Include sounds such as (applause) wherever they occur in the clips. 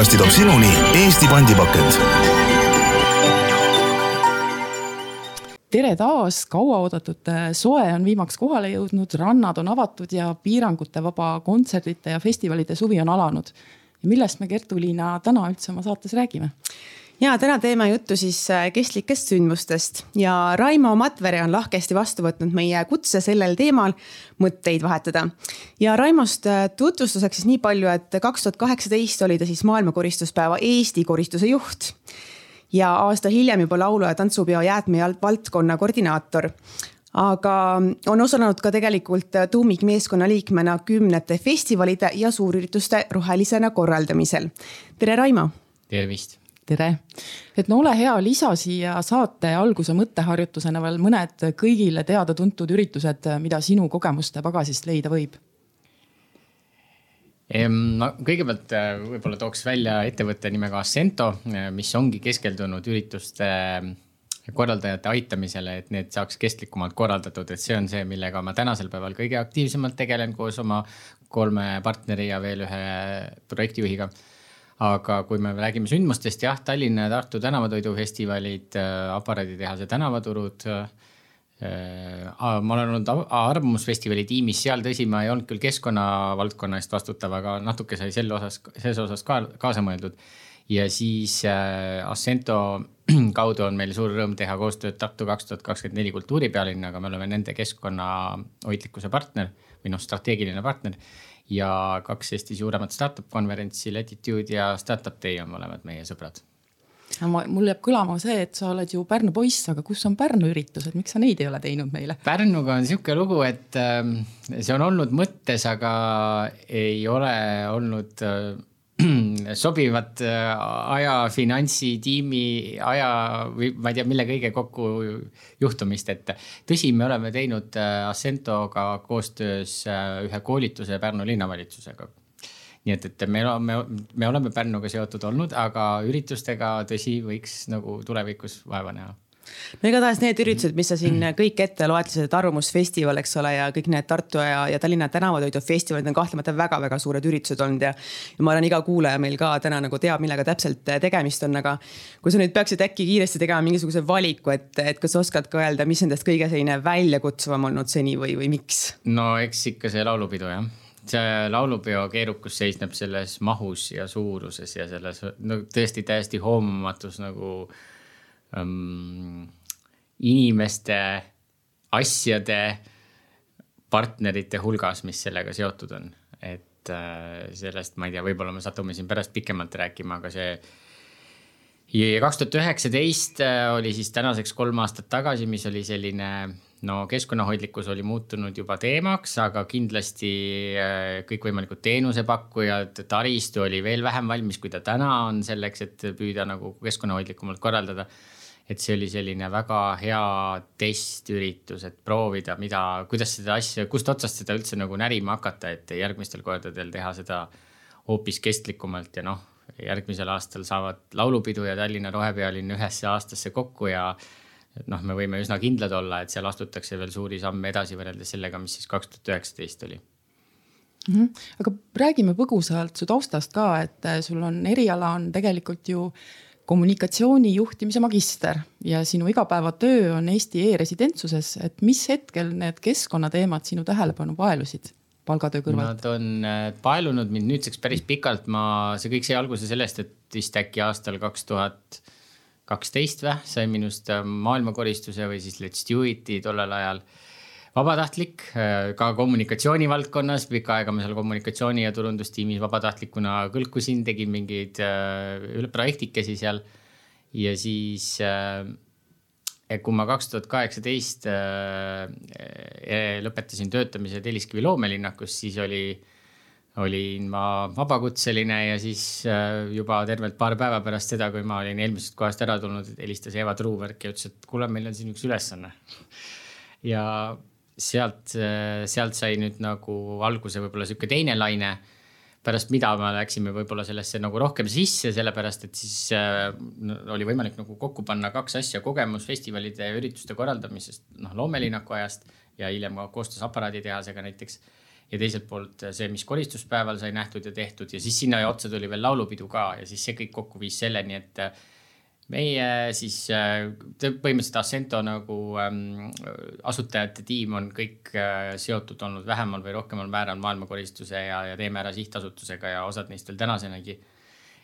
podcasti toob sinuni Eesti pandipakend tere taas, kauaoodatud soe on viimaks kohale jõudnud, rannad on avatud ja piirangute vaba kontsertide ja festivalide suvi on alanud. millest me Kertu-Liina täna üldse oma saates räägime? Ja täna teeme juttu siis äh, kestlikest sündmustest ja Raimo Matvere on lahkesti vastu võtnud meie kutse sellel teemal mõtteid vahetada. ja Raimost äh, tutvustuseks siis nii palju, et kaks tuhat kaheksateist oli ta siis maailma koristuspäeva Eesti koristuse juht ja aasta hiljem juba laulu- ja tantsupeo jäätmevaldkonna koordinaator aga on osalenud ka tegelikult tuumikmeeskonna liikmena kümnete festivalide ja suurürituste rohelisena korraldamisel. tere, Raimo. tervist tere, et no ole hea, lisa siia saate alguse mõtteharjutusena veel mõned kõigile teada-tuntud üritused, mida sinu kogemuste pagasist leida võib. No kõigepealt äh, võib-olla tooks välja ettevõtte nimega Assento, äh, mis ongi keskeldunud ürituste äh, korraldajate aitamisele, et need saaks kestlikumalt korraldatud, et see on see, millega ma tänasel päeval kõige aktiivsemalt tegelen koos oma kolme partneri ja veel ühe projektijuhiga. Aga kui me räägime sündmustest, jah, Tallinna ja Tartu tänavatoidufestivalid, aparaaditehase tänavaturud Äh, ma olen olnud Arvamusfestivali tiimis seal, tõsi, ma ei olnud küll keskkonna valdkonna eest vastutav, aga natuke sai selle osas, selles osas ka kaasa mõeldud. ja siis äh, Assento (clears throat) kaudu on meil suur rõõm teha koostööd Tartu kaks tuhat kakskümmend neli kultuuripealinnaga, me oleme nende keskkonnahoidlikkuse partner või noh, strateegiline partner. Ja kaks Eesti suuremat startup konverentsi, Latitude ja Startup Day on mõlemad meie sõbrad ma, mul jääb kõlama see, et sa oled ju Pärnu poiss, aga kus on Pärnu üritused, miks sa neid ei ole teinud meile? Pärnuga on sihuke lugu, et äh, see on olnud mõttes, aga ei ole olnud äh, (clears throat) sobivat äh, aja, finantsi, tiimi, aja või ma ei tea, mille kõige kokku juhtumist, et tõsi, me oleme teinud äh, Ascentoga koostöös äh, ühe koolituse Pärnu linnavalitsusega. Nii et, et me, me, me oleme Pärnuga seotud olnud, aga üritustega, tõsi, võiks nagu tulevikus vaeva näha no igatahes need üritused, mis sa siin kõik ette loetlesid, et Arvamusfestival, eks ole, ja kõik need Tartu ja, ja Tallinna tänavatoidufestivalid on kahtlemata väga-väga suured üritused olnud ja. ja ma arvan, iga kuulaja meil ka täna nagu teab, millega täpselt tegemist on, aga kui sa nüüd peaksid äkki kiiresti tegema mingisuguse valiku, et, et kas oskad ka öelda, mis nendest kõige selline väljakutsuvam olnud seni või, või miks? no eks ikka see laulupidu jah see laulupeo keerukus seisneb selles mahus ja suuruses ja selles no tõesti täiesti hoomamatus nagu um, inimeste, asjade, partnerite hulgas, mis sellega seotud on. et äh, sellest ma ei tea, võib-olla me satume siin pärast pikemalt rääkima, aga see kaks tuhat üheksateist äh, oli siis tänaseks kolm aastat tagasi, mis oli selline no keskkonnahoidlikkus oli muutunud juba teemaks, aga kindlasti äh, kõikvõimalikud teenusepakkujad, taristu oli veel vähem valmis, kui ta täna on selleks, et püüda nagu keskkonnahoidlikumalt korraldada. Et see oli selline väga hea testüritus, et proovida, mida, kuidas seda asja, kust otsast seda üldse nagu närima hakata, et järgmistel kordadel teha seda hoopis kestlikumalt ja noh järgmisel aastal saavad laulupidu ja Tallinna rohepealinn ühesse aastasse kokku ja noh, me võime üsna kindlad olla, et seal astutakse veel suuri samme edasi võrreldes sellega, mis siis kaks tuhat üheksateist oli mm. -hmm. aga räägime põgusalt su taustast ka, et sul on eriala on tegelikult ju kommunikatsiooni juhtimise magister ja sinu igapäevatöö on Eesti e-residentsuses, et mis hetkel need keskkonnateemad sinu tähelepanu paelusid? palgatöö kõrvalt? Nad on äh, paelunud mind nüüdseks päris pikalt, ma, see kõik sai alguse sellest, et vist äkki aastal kaks tuhat kaksteist või, sai minust äh, maailmakoristuse või siis Let's do it'i tollel ajal. Vabatahtlik äh, ka kommunikatsiooni valdkonnas, pikka aega ma seal kommunikatsiooni ja turundustiimis vabatahtlikuna kõlkusin, tegin mingeid projektikesi seal ja siis kui ma kaks tuhat kaheksateist äh, äh, lõpetasin töötamise Telliskivi loomelinnakus, siis oli, olin ma vabakutseline ja siis äh, juba tervelt paar päeva pärast seda, kui ma olin eelmisest kohast ära tulnud, helistas Eva Truuverk ja ütles, et kuule, meil on siin üks ülesanne. ja sealt, sealt sai nüüd nagu alguse võib-olla sihuke teine laine pärast mida me läksime võib-olla sellesse nagu rohkem sisse, sellepärast et siis äh, oli võimalik nagu kokku panna kaks asja, kogemus festivalide ja ürituste korraldamisest, noh loomelinnaku ajast ja hiljem ka koostöös aparaaditehasega näiteks. ja teiselt poolt see, mis koristuspäeval sai nähtud ja tehtud ja siis sinna otsa tuli veel laulupidu ka ja siis see kõik kokku viis selleni, et meie siis äh, põhimõtteliselt Assento nagu ähm, asutajate tiim on kõik äh, seotud olnud vähemal või rohkemal määral maailmakoristuse ja, ja Teeme Ära sihtasutusega ja osad neist veel tänasenagi.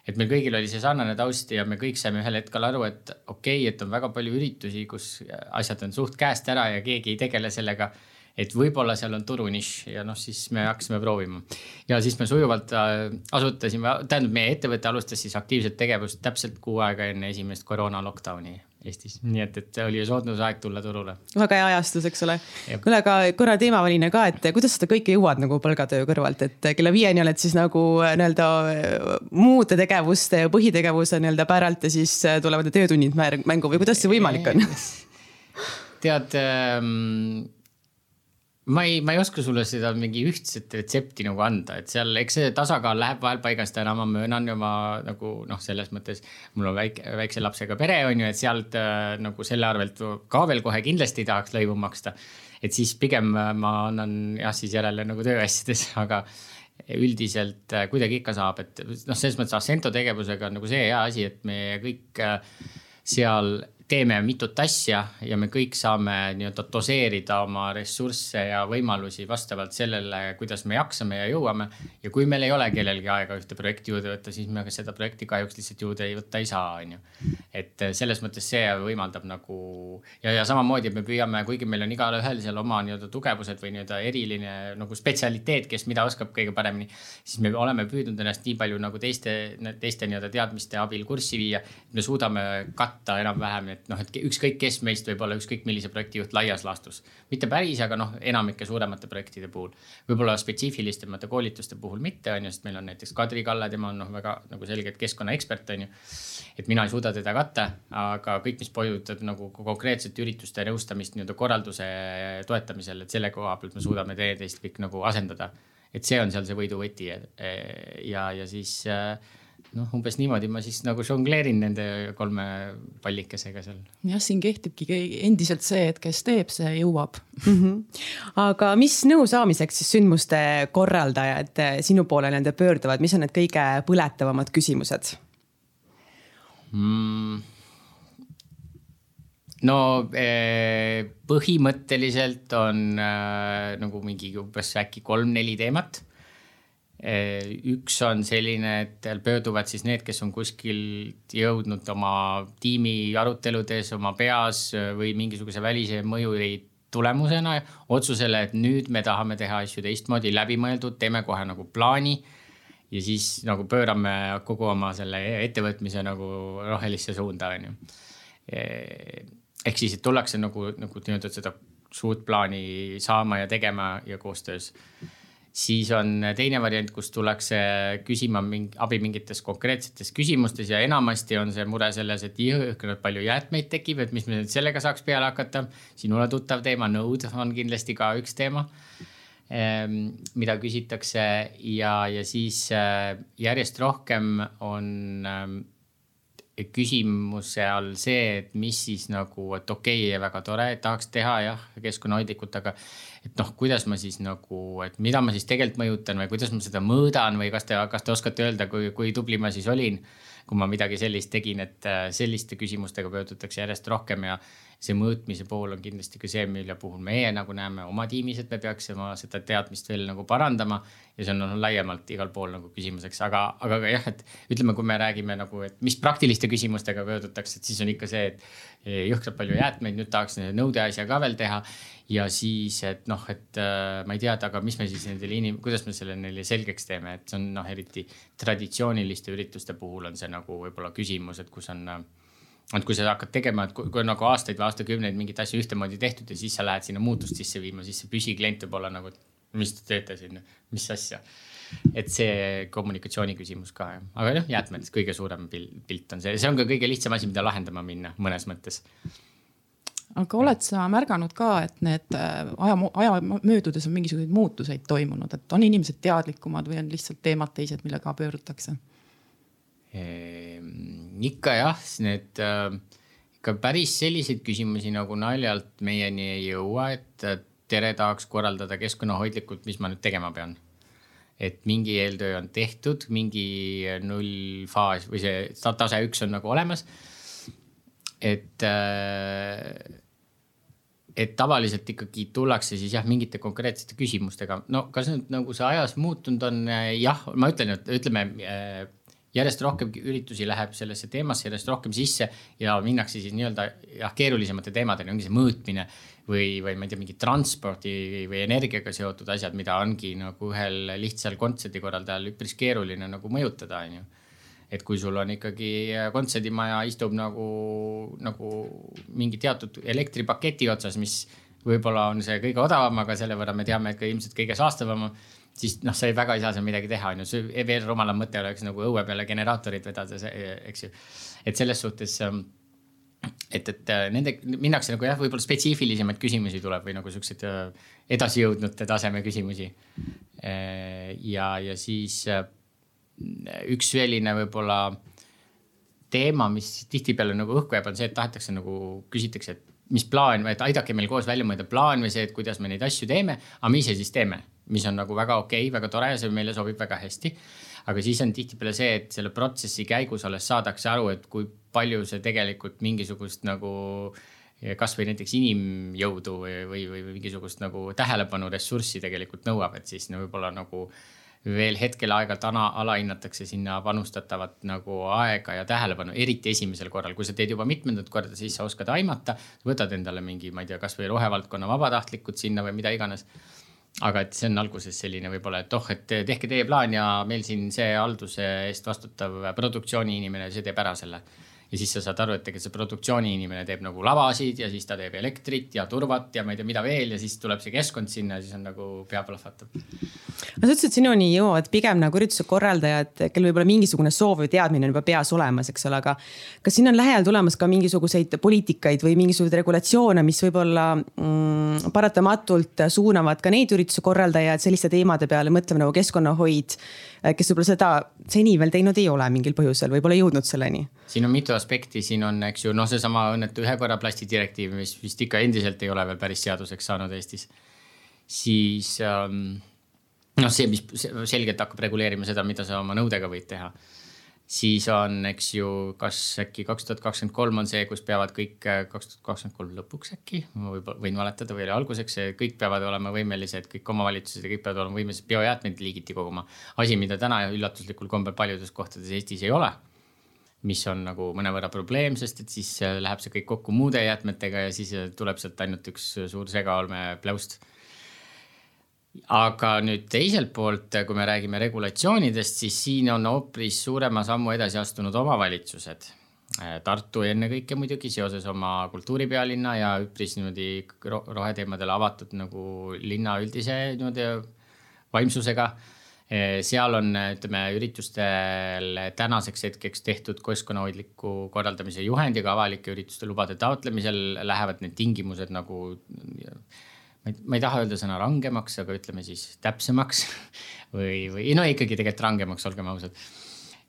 et meil kõigil oli see sarnane taust ja me kõik saime ühel hetkel aru, et okei okay,, et on väga palju üritusi, kus asjad on suht käest ära ja keegi ei tegele sellega et võib-olla seal on turunišš ja noh, siis me hakkasime proovima. ja siis me sujuvalt äh, asutasime, tähendab, meie ettevõte alustas siis aktiivset tegevust täpselt kuu aega enne esimest koroona lockdown'i Eestis, nii et, et oli soodne aeg tulla turule. väga hea ajastus, eks ole. kuule, aga korra teemaväline ka, et kuidas seda kõike jõuad nagu palgatöö kõrvalt, et kella viieni oled siis nagu äh, nii-öelda äh, muude tegevuste ja põhitegevuse nii-öelda päralt ja siis tulevad need öötunnid mängu või kuidas see võimalik on? (laughs) tead ähm, ma ei, ma ei oska sulle seda mingi ühtset retsepti nagu anda, et seal, eks see tasakaal läheb vahel paigast ära, ma möönan ja ma nagu noh, selles mõttes mul on väike, väikse lapsega pere on ju, et sealt äh, nagu selle arvelt ka veel kohe kindlasti ei tahaks lõivu maksta. et siis pigem äh, ma annan jah, siis järele nagu tööasjades, (laughs) aga üldiselt äh, kuidagi ikka saab, et noh, selles mõttes Assento tegevusega on nagu see hea asi, et me kõik seal teeme mitut asja ja me kõik saame nii-öelda doseerida oma ressursse ja võimalusi vastavalt sellele, kuidas me jaksame ja jõuame. ja kui meil ei ole kellelgi aega ühte projekti juurde võtta, siis me seda projekti kahjuks lihtsalt juurde võtta ei saa, on ju. et selles mõttes see võimaldab nagu ja, ja samamoodi, me püüame, kuigi meil on igalühel seal oma nii-öelda tugevused või nii-öelda eriline nagu spetsialiteet, kes mida oskab kõige paremini. siis me oleme püüdnud ennast nii palju nagu teiste, teiste nii-öelda teadmiste abil kurssi viia, et me suudame katta enam-vähem et noh, et ükskõik kes meist võib olla ükskõik millise projektijuht laias laastus. mitte päris, aga noh, enamike suuremate projektide puhul. võib-olla spetsiifilisemate koolituste puhul mitte, on ju, sest meil on näiteks Kadri Kalle, tema on noh, väga nagu selgelt keskkonnaekspert, on ju. et mina ei suuda teda katta, aga kõik, mis puudutab nagu konkreetset ürituste nõustamist nii-öelda korralduse toetamisel, et selle koha pealt me suudame teineteist kõik nagu asendada. et see on seal see võiduvõti ja, ja siis äh, noh, umbes niimoodi ma siis nagu žongleerin nende kolme pallikesega seal. jah, siin kehtibki endiselt see, et kes teeb, see jõuab mm. -hmm. (laughs) aga mis nõu saamiseks siis sündmuste korraldajad sinu poole nende pöörduvad, mis on need kõige põletavamad küsimused mm.? no eh, põhimõtteliselt on äh, nagu mingi umbes äkki kolm-neli teemat Eh, üks on selline, et pöörduvad siis need, kes on kuskilt jõudnud oma tiimi aruteludes oma peas eh, või mingisuguse välise mõjuri tulemusena otsusele, et nüüd me tahame teha asju teistmoodi, läbimõeldud, teeme kohe nagu plaani. ja siis nagu pöörame kogu oma selle ettevõtmise nagu rohelisse suunda, on ju. Eh, ehk siis, et tullakse nagu, nagu nii-öelda seda suurt plaani saama ja tegema ja koostöös siis on teine variant, kus tullakse küsima mingi abi mingites konkreetsetes küsimustes ja enamasti on see mure selles, et jõhkralt palju jäätmeid tekib, et mis me nüüd sellega saaks peale hakata. sinule tuttav teema, nõud on kindlasti ka üks teema, ehm, mida küsitakse ja, ja siis äh, järjest rohkem on ähm, küsimuse all see, et mis siis nagu, et okei okay,, väga tore, tahaks teha jah, keskkonnahoidlikult, aga et noh, kuidas ma siis nagu, et mida ma siis tegelikult mõjutan või kuidas ma seda mõõdan või kas te, kas te oskate öelda, kui, kui tubli ma siis olin, kui ma midagi sellist tegin, et äh, selliste küsimustega pöördutakse järjest rohkem ja see mõõtmise pool on kindlasti ka see, mille puhul meie nagu näeme oma tiimis, et me peaksime seda teadmist veel nagu parandama. ja see on noh, laiemalt igal pool nagu küsimuseks, aga, aga ka jah, et ütleme, kui me räägime nagu, et mis praktiliste küsimustega pöördutakse, et siis on ikka see, et jõhkralt palju jäätmeid, nüüd tahaks nõude asja ka veel teha. ja siis, et noh, et äh, ma ei tea, aga mis me siis nendele inim-, kuidas me selle neile selgeks teeme, et see on noh, eriti traditsiooniliste ürituste puhul on see nagu võib-olla küsimus, et kus on et kui sa hakkad tegema, et kui, kui nagu aastaid või aastakümneid mingit asja ühtemoodi tehtud ja siis sa lähed sinna muutust sisse viima, siis see püsiklient võib olla nagu, et mis te teete siin, mis asja. et see kommunikatsiooni küsimus ka jah, aga jah, jäätmed, kõige suurem pilt on see, see on ka kõige lihtsam asi, mida lahendama minna mõnes mõttes aga oled sa märganud ka, et need äh, aja, aja möödudes on mingisuguseid muutuseid toimunud, et on inimesed teadlikumad või on lihtsalt teemad teised, millega pöördutakse? Ehm, ikka jah, need äh, ikka päris selliseid küsimusi nagu naljalt meieni ei jõua, et tere, tahaks korraldada keskkonnahoidlikult, mis ma nüüd tegema pean? et mingi eeltöö on tehtud, mingi nullfaas või see tase üks on nagu olemas. Et äh, et tavaliselt ikkagi tullakse siis jah, mingite konkreetsete küsimustega. no kas nüüd nagu see ajas muutunud on? jah, ma ütlen, et ütleme järjest rohkem üritusi läheb sellesse teemasse järjest rohkem sisse ja minnakse siis nii-öelda jah, keerulisemate teemadeni, ongi see mõõtmine või, või ma ei tea, mingi transpordi või energiaga seotud asjad, mida ongi nagu ühel lihtsal kontserdikorraldajal üpris keeruline nagu mõjutada, on ju et kui sul on ikkagi kontserdimaja istub nagu, nagu mingi teatud elektripaketi otsas, mis võib-olla on see kõige odavam, aga selle võrra me teame, et ka ilmselt kõige saastavam siis noh, sa ei väga ei saa seal midagi teha, on ju, see veel rumalam mõte oleks nagu õue peale generaatorit vedada, eks ju. et selles suhtes, ähm, et, et äh, nende minnakse nagu jah, võib-olla spetsiifilisemaid küsimusi tuleb või nagu siukseid äh, edasijõudnute taseme küsimusi. Äh, ja, ja siis üks selline võib-olla teema, mis tihtipeale nagu õhku jääb, on see, et tahetakse nagu küsitakse, et mis plaan või et aidake meil koos välja mõelda plaan või see, et kuidas me neid asju teeme, aga me siis teeme mis on nagu väga okei okay,, väga tore see meile sobib väga hästi. aga siis on tihtipeale see, et selle protsessi käigus alles saadakse aru, et kui palju see tegelikult mingisugust nagu kasvõi näiteks inimjõudu või, või, või mingisugust nagu tähelepanu ressurssi tegelikult nõuab, et siis no võib-olla nagu veel hetkel aeg-ajalt alahinnatakse sinna panustatavat nagu aega ja tähelepanu, eriti esimesel korral, kui sa teed juba mitmendat korda, siis sa oskad aimata, võtad endale mingi, ma ei tea, kasvõi rohevaldkonna vabatahtlikud sinna või mida iganes. Aga et see on alguses selline võib-olla, et oh, et tehke teie plaan ja meil siin see halduse eest vastutav produktsiooni inimene, see teeb ära selle ja siis sa saad aru, et tegelikult see produktsiooni inimene teeb nagu lavasid ja siis ta teeb elektrit ja turvat ja ma ei tea, mida veel ja siis tuleb see keskkond sinna ja siis on nagu pea plahvatab. no sa ütlesid, sinuni jõuavad pigem nagu ürituse korraldajad, kel võib-olla mingisugune soov või teadmine on juba peas olemas, eks ole, aga. kas siin on lähedal tulemas ka mingisuguseid poliitikaid või mingisuguseid regulatsioone, mis võib-olla mm, paratamatult suunavad ka neid ürituse korraldajaid selliste teemade peale mõtlema nagu keskkonnahoid kes võib-olla seda seni veel teinud ei ole mingil põhjusel või pole jõudnud selleni? Siin on mitu aspekti, siin on, eks ju, noh, seesama õnnetu ühe korra plastidirektiiv, mis vist ikka endiselt ei ole veel päris seaduseks saanud Eestis. siis ähm, noh, see, mis selgelt hakkab reguleerima seda, mida sa oma nõudega võid teha siis on, eks ju, kas äkki kaks tuhat kakskümmend kolm on see, kus peavad kõik, kaks tuhat kakskümmend kolm lõpuks äkki, ma võib-olla võin valetada või oli alguseks, kõik peavad olema võimelised, kõik omavalitsused ja kõik peavad olema võimelised biojäätmeid liigiti koguma. asi, mida täna üllatuslikul kombel paljudes kohtades Eestis ei ole. Mis on nagu mõnevõrra probleem, sest et siis läheb see kõik kokku muude jäätmetega ja siis tuleb sealt ainult üks suur segaolmepläust aga nüüd teiselt poolt, kui me räägime regulatsioonidest, siis siin on hoopis suurema sammu edasi astunud omavalitsused. Tartu ennekõike muidugi seoses oma kultuuripealinna ja üpris niimoodi roheteemadele avatud nagu linna üldise niimoodi vaimsusega. Seal on, ütleme üritustel tänaseks hetkeks tehtud keskkonnahoidliku korraldamise juhendiga avalike ürituste lubade taotlemisel lähevad need tingimused nagu ma ei, ma ei taha öelda sõna rangemaks, aga ütleme siis täpsemaks (laughs) või, või no ikkagi tegelikult rangemaks, olgem ausad.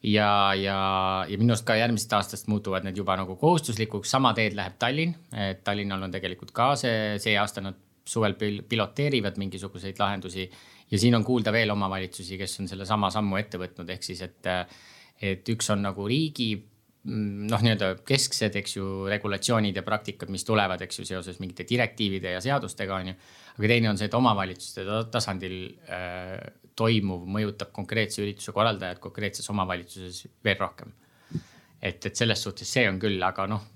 ja, ja, ja minu arust ka järgmisest aastast muutuvad need juba nagu kohustuslikuks, sama teed läheb Tallinn, et Tallinnal on tegelikult ka see, see aasta nad suvel pil piloteerivad mingisuguseid lahendusi ja siin on kuulda veel omavalitsusi, kes on sellesama sammu ette võtnud, ehk siis, et, et üks on nagu riigi Mm, noh, nii-öelda kesksed, eks ju, regulatsioonid ja praktikad, mis tulevad, eks ju, seoses mingite direktiivide ja seadustega, on ju. aga teine on see, et omavalitsuste tasandil äh, toimuv mõjutab konkreetse ürituse korraldajat konkreetses omavalitsuses veel rohkem. et, et selles suhtes see on küll, aga noh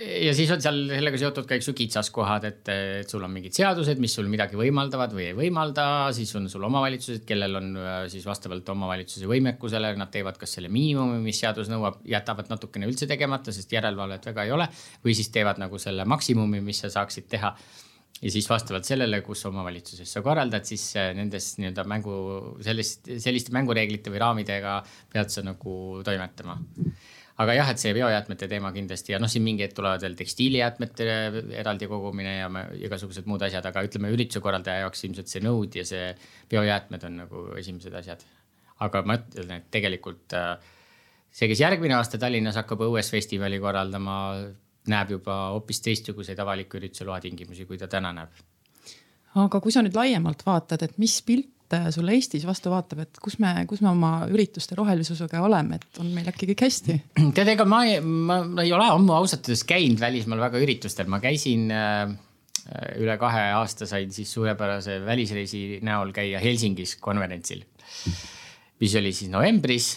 ja siis on seal sellega seotud ka, eks ju, kitsaskohad, et, et sul on mingid seadused, mis sul midagi võimaldavad või ei võimalda, siis on sul omavalitsused, kellel on äh, siis vastavalt omavalitsuse võimekusele, nad teevad kas selle miinimumi, mis seadus nõuab, jätavad natukene üldse tegemata, sest järelevalvet väga ei ole. või siis teevad nagu selle maksimumi, mis sa saaksid teha. ja siis vastavalt sellele, kus omavalitsuses sa korraldad, siis äh, nendes nii-öelda mängu, sellist, selliste mängureeglite või raamidega pead sa nagu toimetama aga jah, et see biojäätmete teema kindlasti ja noh, siin mingi hetk tulevad veel tekstiilijäätmete eraldi kogumine ja igasugused muud asjad, aga ütleme ürituse korraldaja jaoks ilmselt see nõud ja see biojäätmed on nagu esimesed asjad. aga ma ütlen, et tegelikult äh, see, kes järgmine aasta Tallinnas hakkab õuesfestivali korraldama, näeb juba hoopis teistsuguseid avaliku ürituse loatingimusi, kui ta täna näeb. aga kui sa nüüd laiemalt vaatad, et mis pilt sulle Eestis vastu vaatab, et kus me, kus me oma ürituste rohelisusega oleme, et on meil äkki kõik hästi? (clears throat) tead, ega ma, ma, ma ei ole ammu ausalt öeldes käinud välismaal väga üritustel, ma käisin äh, üle kahe aasta sain siis suurepärase välisreisi näol käia Helsingis konverentsil, mis oli siis novembris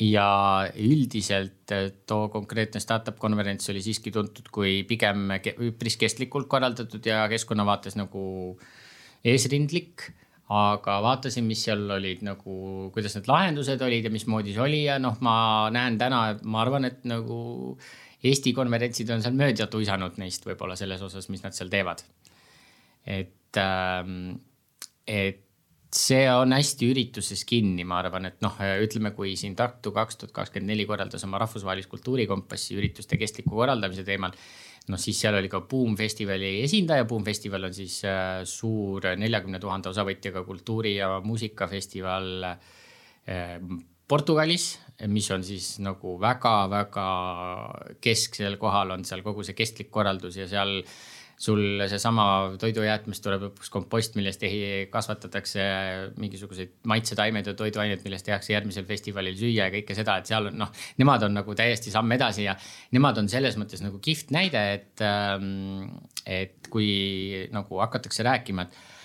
ja üldiselt äh, too konkreetne startup konverents oli siiski tuntud kui pigem üpris kestlikult korraldatud ja keskkonna vaates nagu eesrindlik. Aga vaatasin, mis seal olid nagu, kuidas need lahendused olid ja mismoodi see oli ja noh, ma näen täna, ma arvan, et nagu Eesti konverentsid on seal mööda tuisanud neist võib-olla selles osas, mis nad seal teevad. et, ähm, et see on hästi ürituses kinni, ma arvan, et noh, ütleme, kui siin Tartu kaks tuhat kakskümmend neli korraldas oma rahvusvahelist kultuurikompassi ürituste kestliku korraldamise teemal. Noh, siis seal oli ka Boom festivali esindaja, Boom festival on siis äh, suur neljakümne tuhande osavõtjaga kultuuri ja muusikafestival äh, Portugalis, mis on siis nagu väga-väga kesksel kohal on seal kogu see kestlik korraldus ja seal sul seesama toidujäätmest tuleb lõpuks kompost, millest kasvatatakse mingisuguseid maitsetaimed ja toiduained, millest tehakse järgmisel festivalil süüa ja kõike seda, et seal on noh, nemad on nagu täiesti samm edasi ja nemad on selles mõttes nagu kihvt näide, et, ähm, et kui nagu hakatakse rääkima, et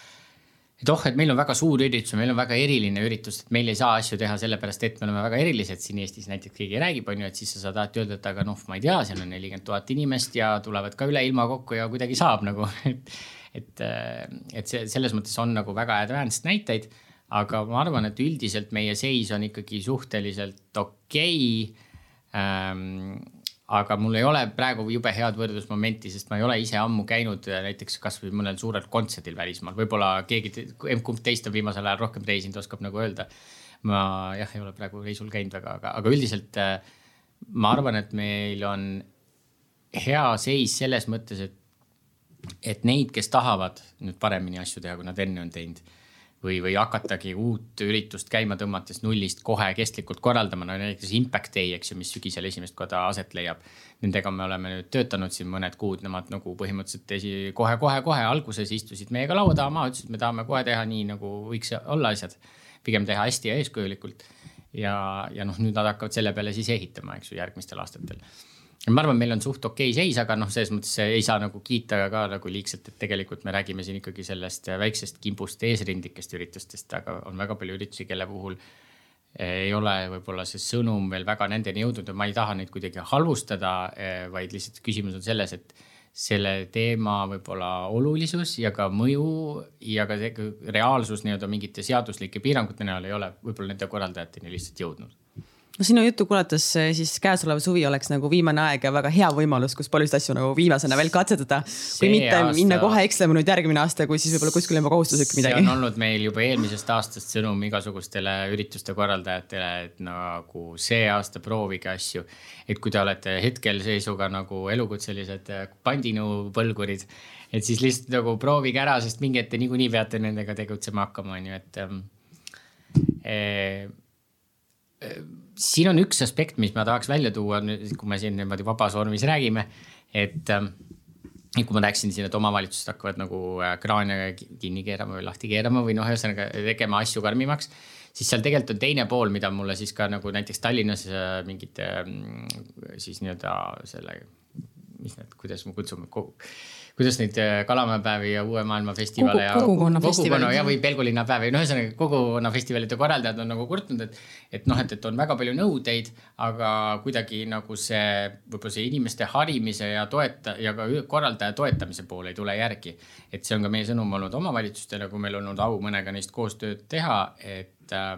et oh, et meil on väga suur üritus, meil on väga eriline üritus, et meil ei saa asju teha sellepärast, et me oleme väga erilised siin Eestis, näiteks keegi räägib, on ju, et siis sa saad alati öelda, et aga noh, ma ei tea, seal on nelikümmend tuhat inimest ja tulevad ka üle ilma kokku ja kuidagi saab nagu, (laughs) et. et, et see selles mõttes on nagu väga advanced näiteid, aga ma arvan, et üldiselt meie seis on ikkagi suhteliselt okei okay. Aga mul ei ole praegu jube head võrdlusmomenti, sest ma ei ole ise ammu käinud äh, näiteks kasvõi mõnel suurel kontserdil välismaal, võib-olla keegi, kumb teist on viimasel ajal rohkem reisinud, oskab nagu öelda. ma jah, ei ole praegu reisul käinud väga, aga, aga üldiselt äh, ma arvan, et meil on hea seis selles mõttes, et, et neid, kes tahavad nüüd paremini asju teha, kui nad enne on teinud või, või hakatagi uut üritust käima tõmmates nullist kohe kestlikult korraldama, no näiteks Impact Day, eks ju, mis sügisel esimest korda aset leiab. Nendega me oleme nüüd töötanud siin mõned kuud, nemad nagu põhimõtteliselt esi, kohe-kohe-kohe alguses istusid meiega laua taha maha, ütlesid, me tahame kohe teha nii, nagu võiks olla asjad. pigem teha hästi ja eeskujulikult. ja, ja noh, nüüd nad hakkavad selle peale siis ehitama, eks ju, järgmistel aastatel ma arvan, meil on suht okei okay seis, aga noh, selles mõttes ei saa nagu kiita ka nagu liigselt, et tegelikult me räägime siin ikkagi sellest väiksest kimbust eesrindlikest üritustest, aga on väga palju üritusi, kelle puhul ei ole võib-olla see sõnum veel väga nendeni jõudnud ja ma ei taha neid kuidagi halvustada, vaid lihtsalt küsimus on selles, et selle teema võib-olla olulisus ja ka mõju ja ka reaalsus nii-öelda mingite seaduslike piirangute näol ei ole võib-olla nende korraldajateni lihtsalt jõudnud no sinu juttu kuulates eh, siis käesolev suvi oleks nagu viimane aeg ja väga hea võimalus, kus paljusid asju nagu viimasena veel katsetada. kui mitte aasta... minna kohe ekslema nüüd järgmine aasta, kui siis võib-olla kuskil juba kohustuslik midagi. see on olnud meil juba eelmisest aastast sõnum igasugustele ürituste korraldajatele, et nagu see aasta proovige asju. et kui te olete hetkel seisuga nagu elukutselised pandinõupõlgurid, et siis lihtsalt nagu proovige ära, sest mingi hetk te niikuinii peate nendega tegutsema hakkama, on ju, et ähm, eh, siin on üks aspekt, mis ma tahaks välja tuua, kui me siin niimoodi vabas vormis räägime, et ähm, et kui ma rääkisin siin, et omavalitsused hakkavad nagu äh, kraane kinni keerama või lahti keerama või noh, ühesõnaga tegema asju karmimaks. siis seal tegelikult on teine pool, mida mulle siis ka nagu näiteks Tallinnas äh, mingite ähm, siis nii-öelda selle, mis need, kuidas me kutsume kuidas neid äh, Kalamajapäevi ja Uue Maailma festivale ja kogukonna kogukonna ja või Pelgulinna päevi, no ühesõnaga kogukonna festivalide korraldajad on nagu kurtnud, et. et noh, et, et on väga palju nõudeid, aga kuidagi nagu see, võib-olla see inimeste harimise ja toeta- ja ka korraldaja toetamise pool ei tule järgi. et see on ka meie sõnum olnud omavalitsustele, kui meil olnud au mõnega neist koostööd teha, et äh,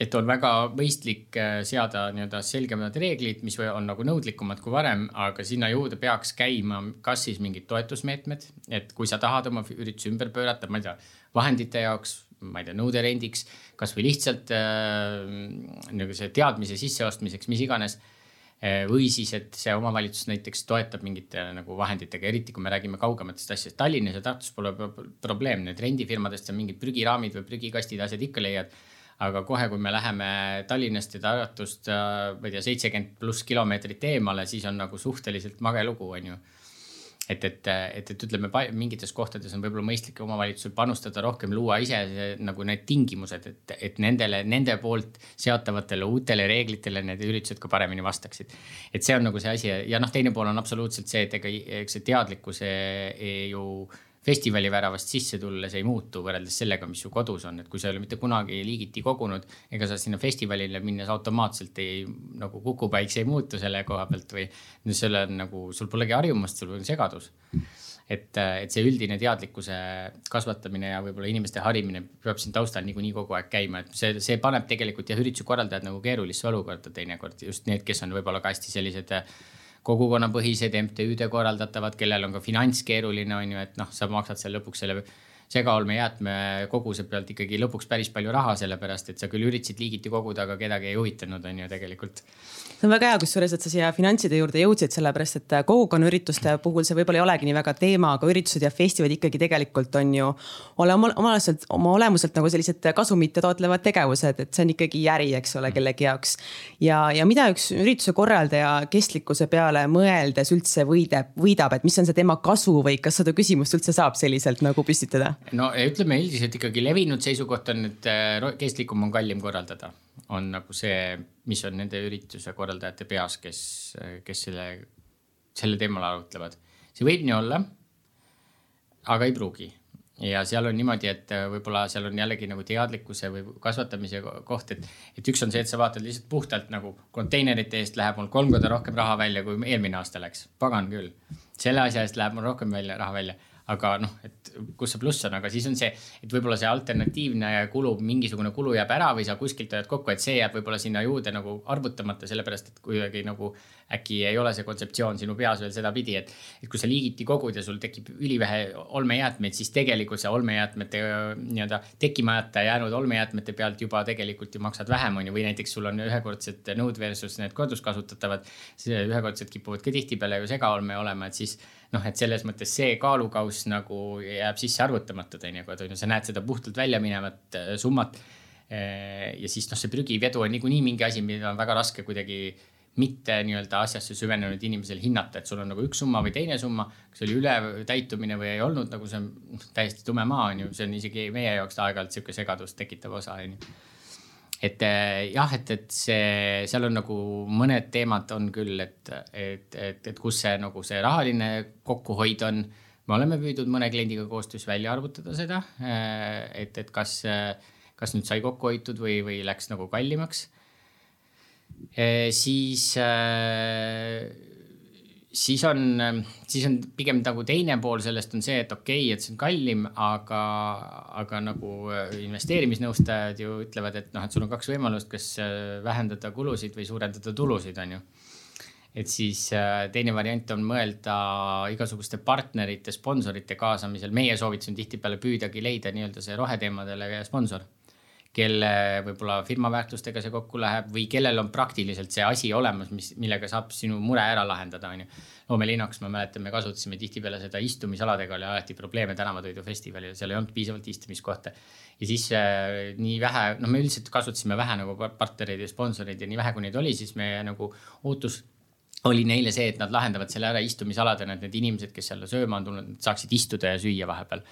et on väga mõistlik äh, seada nii-öelda selgemad reeglid, mis on nagu nõudlikumad kui varem, aga sinna juurde peaks käima kas siis mingid toetusmeetmed, et kui sa tahad oma ürituse ümber pöörata, ma ei tea, vahendite jaoks, ma ei tea, nõude rendiks, kasvõi lihtsalt äh, see teadmise sisseostmiseks, mis iganes äh, või siis, et see omavalitsus näiteks toetab mingite nagu vahenditega, eriti kui me räägime kaugematest asjadest. Tallinnas ja Tartus pole probleem, need rendifirmadest sa mingid prügiraamid või prügikastid, asjad ikka leiad aga kohe, kui me läheme Tallinnast ja Tartust, äh, ma ei tea, seitsekümmend pluss kilomeetrit eemale, siis on nagu suhteliselt mage lugu, on ju et, et, et, et ütleme, mingites kohtades on võib-olla mõistlik omavalitsusel panustada rohkem, luua ise nagu need tingimused, et, et nendele, nende poolt seatavatele uutele reeglitele need üritused ka paremini vastaksid. et see on nagu see asi ja noh, teine pool on absoluutselt see, et ega, eks see teadlikkus ju festivali väravast sisse tulles ei muutu võrreldes sellega, mis su kodus on, et kui sa ei ole mitte kunagi liigiti kogunud, ega sa sinna festivalile minnes automaatselt ei nagu kukupäiks ei muutu selle koha pealt või. no selle on nagu, sul polegi harjumust, sul on segadus. et, et see üldine teadlikkuse kasvatamine ja võib-olla inimeste harimine peab siin taustal niikuinii kogu aeg käima, et see, see paneb tegelikult jah, ürituse korraldajad nagu keerulisse olukorda teinekord just need, kes on võib-olla ka hästi sellised kogukonnapõhised MTÜ-de korraldatavad, kellel on ka finants keeruline, on ju, et noh, sa maksad seal lõpuks selle segaolmejäätmekoguse pealt ikkagi lõpuks päris palju raha, sellepärast et sa küll üritasid liigiti koguda, aga kedagi ei huvitanud, on ju tegelikult. see on väga hea, kusjuures, et sa siia finantside juurde jõudsid, sellepärast et kogukonnaürituste puhul see võib-olla ei olegi nii väga teema, aga üritused ja festivalid ikkagi tegelikult on ju ole oma, omalaselt, oma olemuselt nagu sellised kasumit taotlevad tegevused, et see on ikkagi äri, eks ole, kellegi jaoks. ja, ja mida üks ürituse korraldaja kestlikkuse peale mõeldes üldse võidab, võidab, et mis on see tema kasu või kas seda küsimust üldse saab selliselt nagu püstitada? No ütleme üldiselt ikkagi levinud seisukoht on, et äh, kestlikum on kallim korraldada. on nagu see, mis on nende ürituse korraldajate peas, kes, kes selle, selle teemal arutlevad. see võib nii olla, aga ei pruugi ja seal on niimoodi, et äh, võib-olla seal on jällegi nagu teadlikkuse või kasvatamise koht, et, et üks on see, et sa vaatad lihtsalt puhtalt nagu konteinerite eest läheb mul kolm korda rohkem raha välja, kui eelmine aasta läks. pagan küll, selle asja eest läheb mul rohkem välja, raha välja aga noh, et kus see pluss on, aga siis on see, et võib-olla see alternatiivne kulu, mingisugune kulu jääb ära või sa kuskilt hoiad kokku, et see jääb võib-olla sinna juurde nagu arvutamata, sellepärast et kuidagi nagu äkki ei ole see kontseptsioon sinu peas veel sedapidi, et, et kui sa liigiti kogud ja sul tekib ülivähe olmejäätmeid, siis tegelikult see olmejäätmete nii-öelda tekkimata jäänud olmejäätmete pealt juba tegelikult ju maksad vähem, on ju, või näiteks sul on ühekordsed nõud versus need korduskasutatavad. ühekordsed kipuvad ka tihtipeale ju segaolme olema, et siis noh, et selles mõttes see kaalukauss nagu jääb sisse arvutamata teinekord on ju, sa näed seda puhtalt välja minevat äh, summat. Äh, ja siis noh, see prügivedu on niikuinii mingi asi, mida on väga raske kuidagi mitte nii-öelda asjasse süvenenud inimesel hinnata, et sul on nagu üks summa või teine summa, kas oli ületäitumine või ei olnud nagu see on täiesti tume maa on ju, see on isegi meie jaoks aeg-ajalt sihuke segadust tekitav osa on ju et eh, jah, et, et see, seal on nagu mõned teemad on küll, et, et, et, et kus see nagu see rahaline kokkuhoid on. me oleme püüdnud mõne kliendiga koostöös välja arvutada seda, eh, et, et kas, kas nüüd sai kokku hoitud või, või läks nagu kallimaks. Eh, siis siis on, siis on pigem nagu teine pool sellest on see, et okei okay,, et see on kallim, aga, aga nagu äh, investeerimisnõustajad ju ütlevad, et noh, et sul on kaks võimalust, kas äh, vähendada kulusid või suurendada tulusid, on ju. et siis äh, teine variant on mõelda igasuguste partnerite, sponsorite kaasamisel. meie soovitus on tihtipeale püüdagi leida nii-öelda see roheteemadele sponsor kelle võib-olla firma väärtustega see kokku läheb või kellel on praktiliselt see asi olemas, mis, millega saab sinu mure ära lahendada, on ju. loomelinnakus ma mäletan, me kasutasime tihtipeale seda istumisaladega oli alati probleeme Tänavatoidu festivalil, seal ei olnud piisavalt istumiskohta. ja siis äh, nii vähe, noh, me üldiselt kasutasime vähe nagu partnereid ja sponsoreid ja nii vähe, kui neid oli, siis meie nagu ootus oli neile see, et nad lahendavad selle ära istumisaladena, et need inimesed, kes seal sööma on tulnud, saaksid istuda ja süüa vahepeal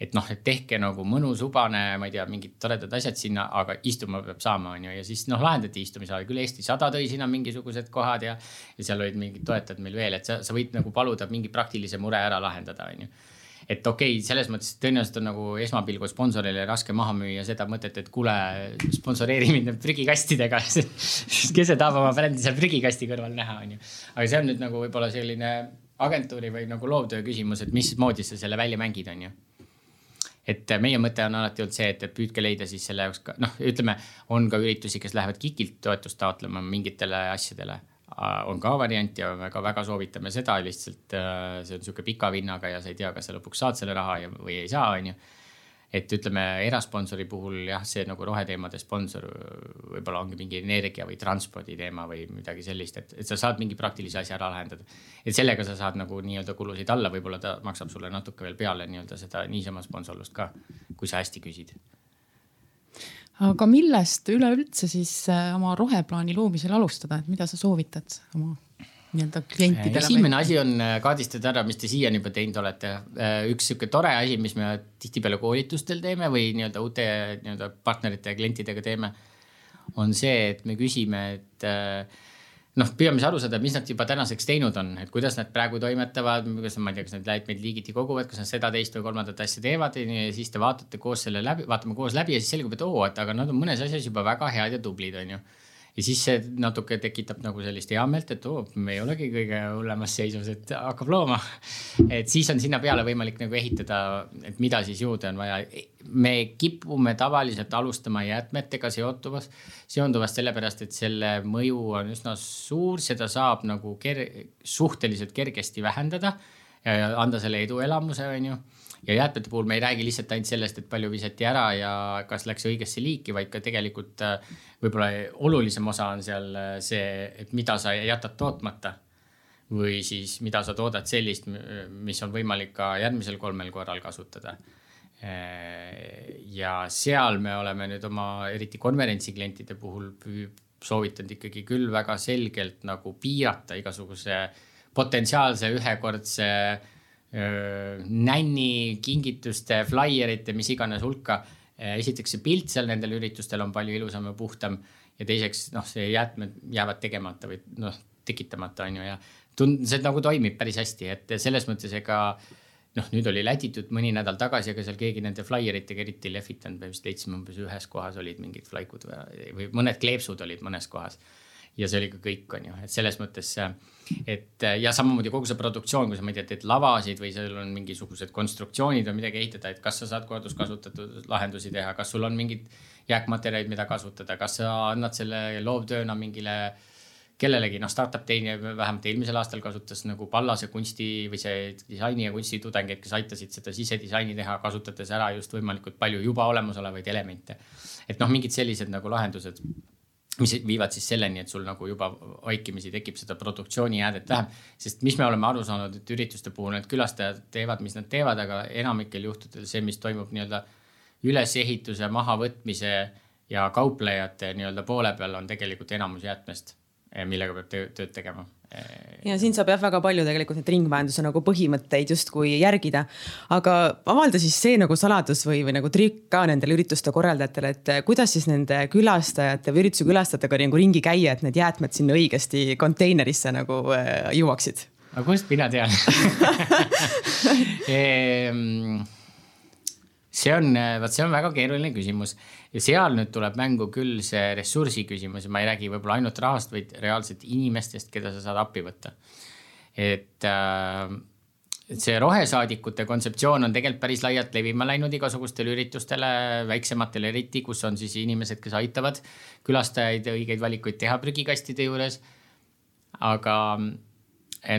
et noh, et tehke nagu mõnus, hubane, ma ei tea, mingid toredad asjad sinna, aga istuma peab saama, on ju, ja siis noh, lahendati istumisala, küll Eesti sada tõi sinna mingisugused kohad ja. ja seal olid mingid toetajad meil veel, et sa, sa võid nagu paluda mingi praktilise mure ära lahendada, on ju et okei okay,, selles mõttes tõenäoliselt on nagu esmapilgul sponsorile raske maha müüa seda mõtet, et kuule, sponsoreeri mind nüüd prügikastidega (laughs) kes see tahab oma brändi seal prügikasti kõrval näha, on ju. aga see on nüüd nagu võib-olla selline agentuuri või nagu loovtöö küsimus, et mismoodi sa selle välja mängid, on ju et meie mõte on alati olnud see, et, püüdke leida siis selle jaoks ka noh, ütleme, on ka üritusi, kes lähevad KIK-ilt toetust taotlema mingitele asjadele. on ka variant ja ka väga soovitame seda lihtsalt äh, see on sihuke pika vinnaga ja sa ei tea, kas sa lõpuks saad selle raha ja, või ei saa, on ju et ütleme, erasponsori puhul jah, see nagu roheteemade sponsor võib-olla ongi mingi energia või transpordi teema või midagi sellist, et, et sa saad mingi praktilise asja ära lahendada. et sellega sa saad nagu nii-öelda kulusid alla, võib-olla ta maksab sulle natuke veel peale nii-öelda seda niisama sponsorlust ka, kui sa hästi küsid aga millest üleüldse siis äh, oma roheplaani loomisel alustada, et mida sa soovitad oma nii-öelda klientidele? esimene asi on äh, kaardistada ära, mis te siiani juba teinud olete. Äh, üks sihuke tore asi, mis me tihtipeale koolitustel teeme või nii-öelda uute nii-öelda partnerite ja klientidega teeme, on see, et me küsime, et noh, püüame siis aru saada, mis nad juba tänaseks teinud on, et kuidas nad praegu toimetavad, kas ma ei tea, kas nad jäätmeid liigiti koguvad, kas nad seda, teist või kolmandat asja teevad ja siis te vaatate koos selle läbi, vaatame koos läbi ja siis selgub, et oo, et aga nad on mõnes asjas juba väga head ja tublid, on ju ja siis see natuke tekitab nagu sellist heameelt, et oo, me ei olegi kõige hullemas seisus, et hakkab looma. et siis on sinna peale võimalik nagu ehitada, et mida siis juurde on vaja. me kipume tavaliselt alustama jäätmetega seotuvas, seonduvast sellepärast, et selle mõju on üsna suur, seda saab nagu ker suhteliselt kergesti vähendada anda selle eduelamuse, on ju ja jäätmete puhul me ei räägi lihtsalt ainult sellest, et palju visati ära ja kas läks õigesse liiki, vaid ka tegelikult äh, võib-olla olulisem osa on seal äh, see, et mida sa jätad tootmata. või siis, mida sa toodad sellist, mis on võimalik ka järgmisel kolmel korral kasutada. Äh, ja seal me oleme nüüd oma, eriti konverentsiklientide puhul soovitanud ikkagi küll väga selgelt nagu piirata igasuguse potentsiaalse ühekordse nänni, kingituste, flaierite, mis iganes hulka. esiteks see pilt seal nendel üritustel on palju ilusam ja puhtam ja teiseks noh, see jäätmed jäävad tegemata või noh, tekitamata on ju ja tund-, see nagu toimib päris hästi, et selles mõttes ega noh, nüüd oli läditud mõni nädal tagasi, aga seal keegi nende flaieritega eriti ei lehvitanud, me vist leidsime umbes ühes kohas olid mingid flaikud või, või mõned kleepsud olid mõnes kohas ja see oli ka kõik, on ju, et selles mõttes, et ja samamoodi kogu see produktsioon, kui sa, ma ei tea, teed lavasid või seal on mingisugused konstruktsioonid või midagi ehitada, et kas sa saad korduskasutatud lahendusi teha, kas sul on mingid jääkmaterjalid, mida kasutada, kas sa annad selle loovtööna mingile kellelegi, noh, startup teine vähemalt eelmisel aastal kasutas nagu Pallase kunsti või see disaini ja kunsti tudengeid, kes aitasid seda sisedisaini teha, kasutades ära just võimalikult palju juba olemasolevaid elemente. et noh, mingid sellised nagu lahendused mis viivad siis selleni, et sul nagu juba vaikimisi tekib seda produktsioonijäädet vähem. sest mis me oleme aru saanud, et ürituste puhul need külastajad teevad, mis nad teevad, aga enamikel juhtudel see, mis toimub nii-öelda ülesehituse, mahavõtmise ja kauplejate nii-öelda poole peal on tegelikult enamus jäätmest, millega peab tööd tegema ja siin saab jah väga palju tegelikult neid ringmajanduse nagu põhimõtteid justkui järgida. aga avalda siis see nagu saladus või, või nagu trikk ka nendele ürituste korraldajatele, et kuidas siis nende külastajate või ürituse külastajatega nagu ringi käia, et need jäätmed sinna õigesti konteinerisse nagu äh, jõuaksid? aga kust mina tean (laughs) ehm, see on, vot see on väga keeruline küsimus ja seal nüüd tuleb mängu küll see ressursi küsimus ja ma ei räägi võib-olla ainult rahast, vaid reaalselt inimestest, keda sa saad appi võtta. et äh, see rohesaadikute kontseptsioon on tegelikult päris laialt levima läinud igasugustele üritustele, väiksematele eriti, kus on siis inimesed, kes aitavad külastajaid õigeid valikuid teha prügikastide juures. aga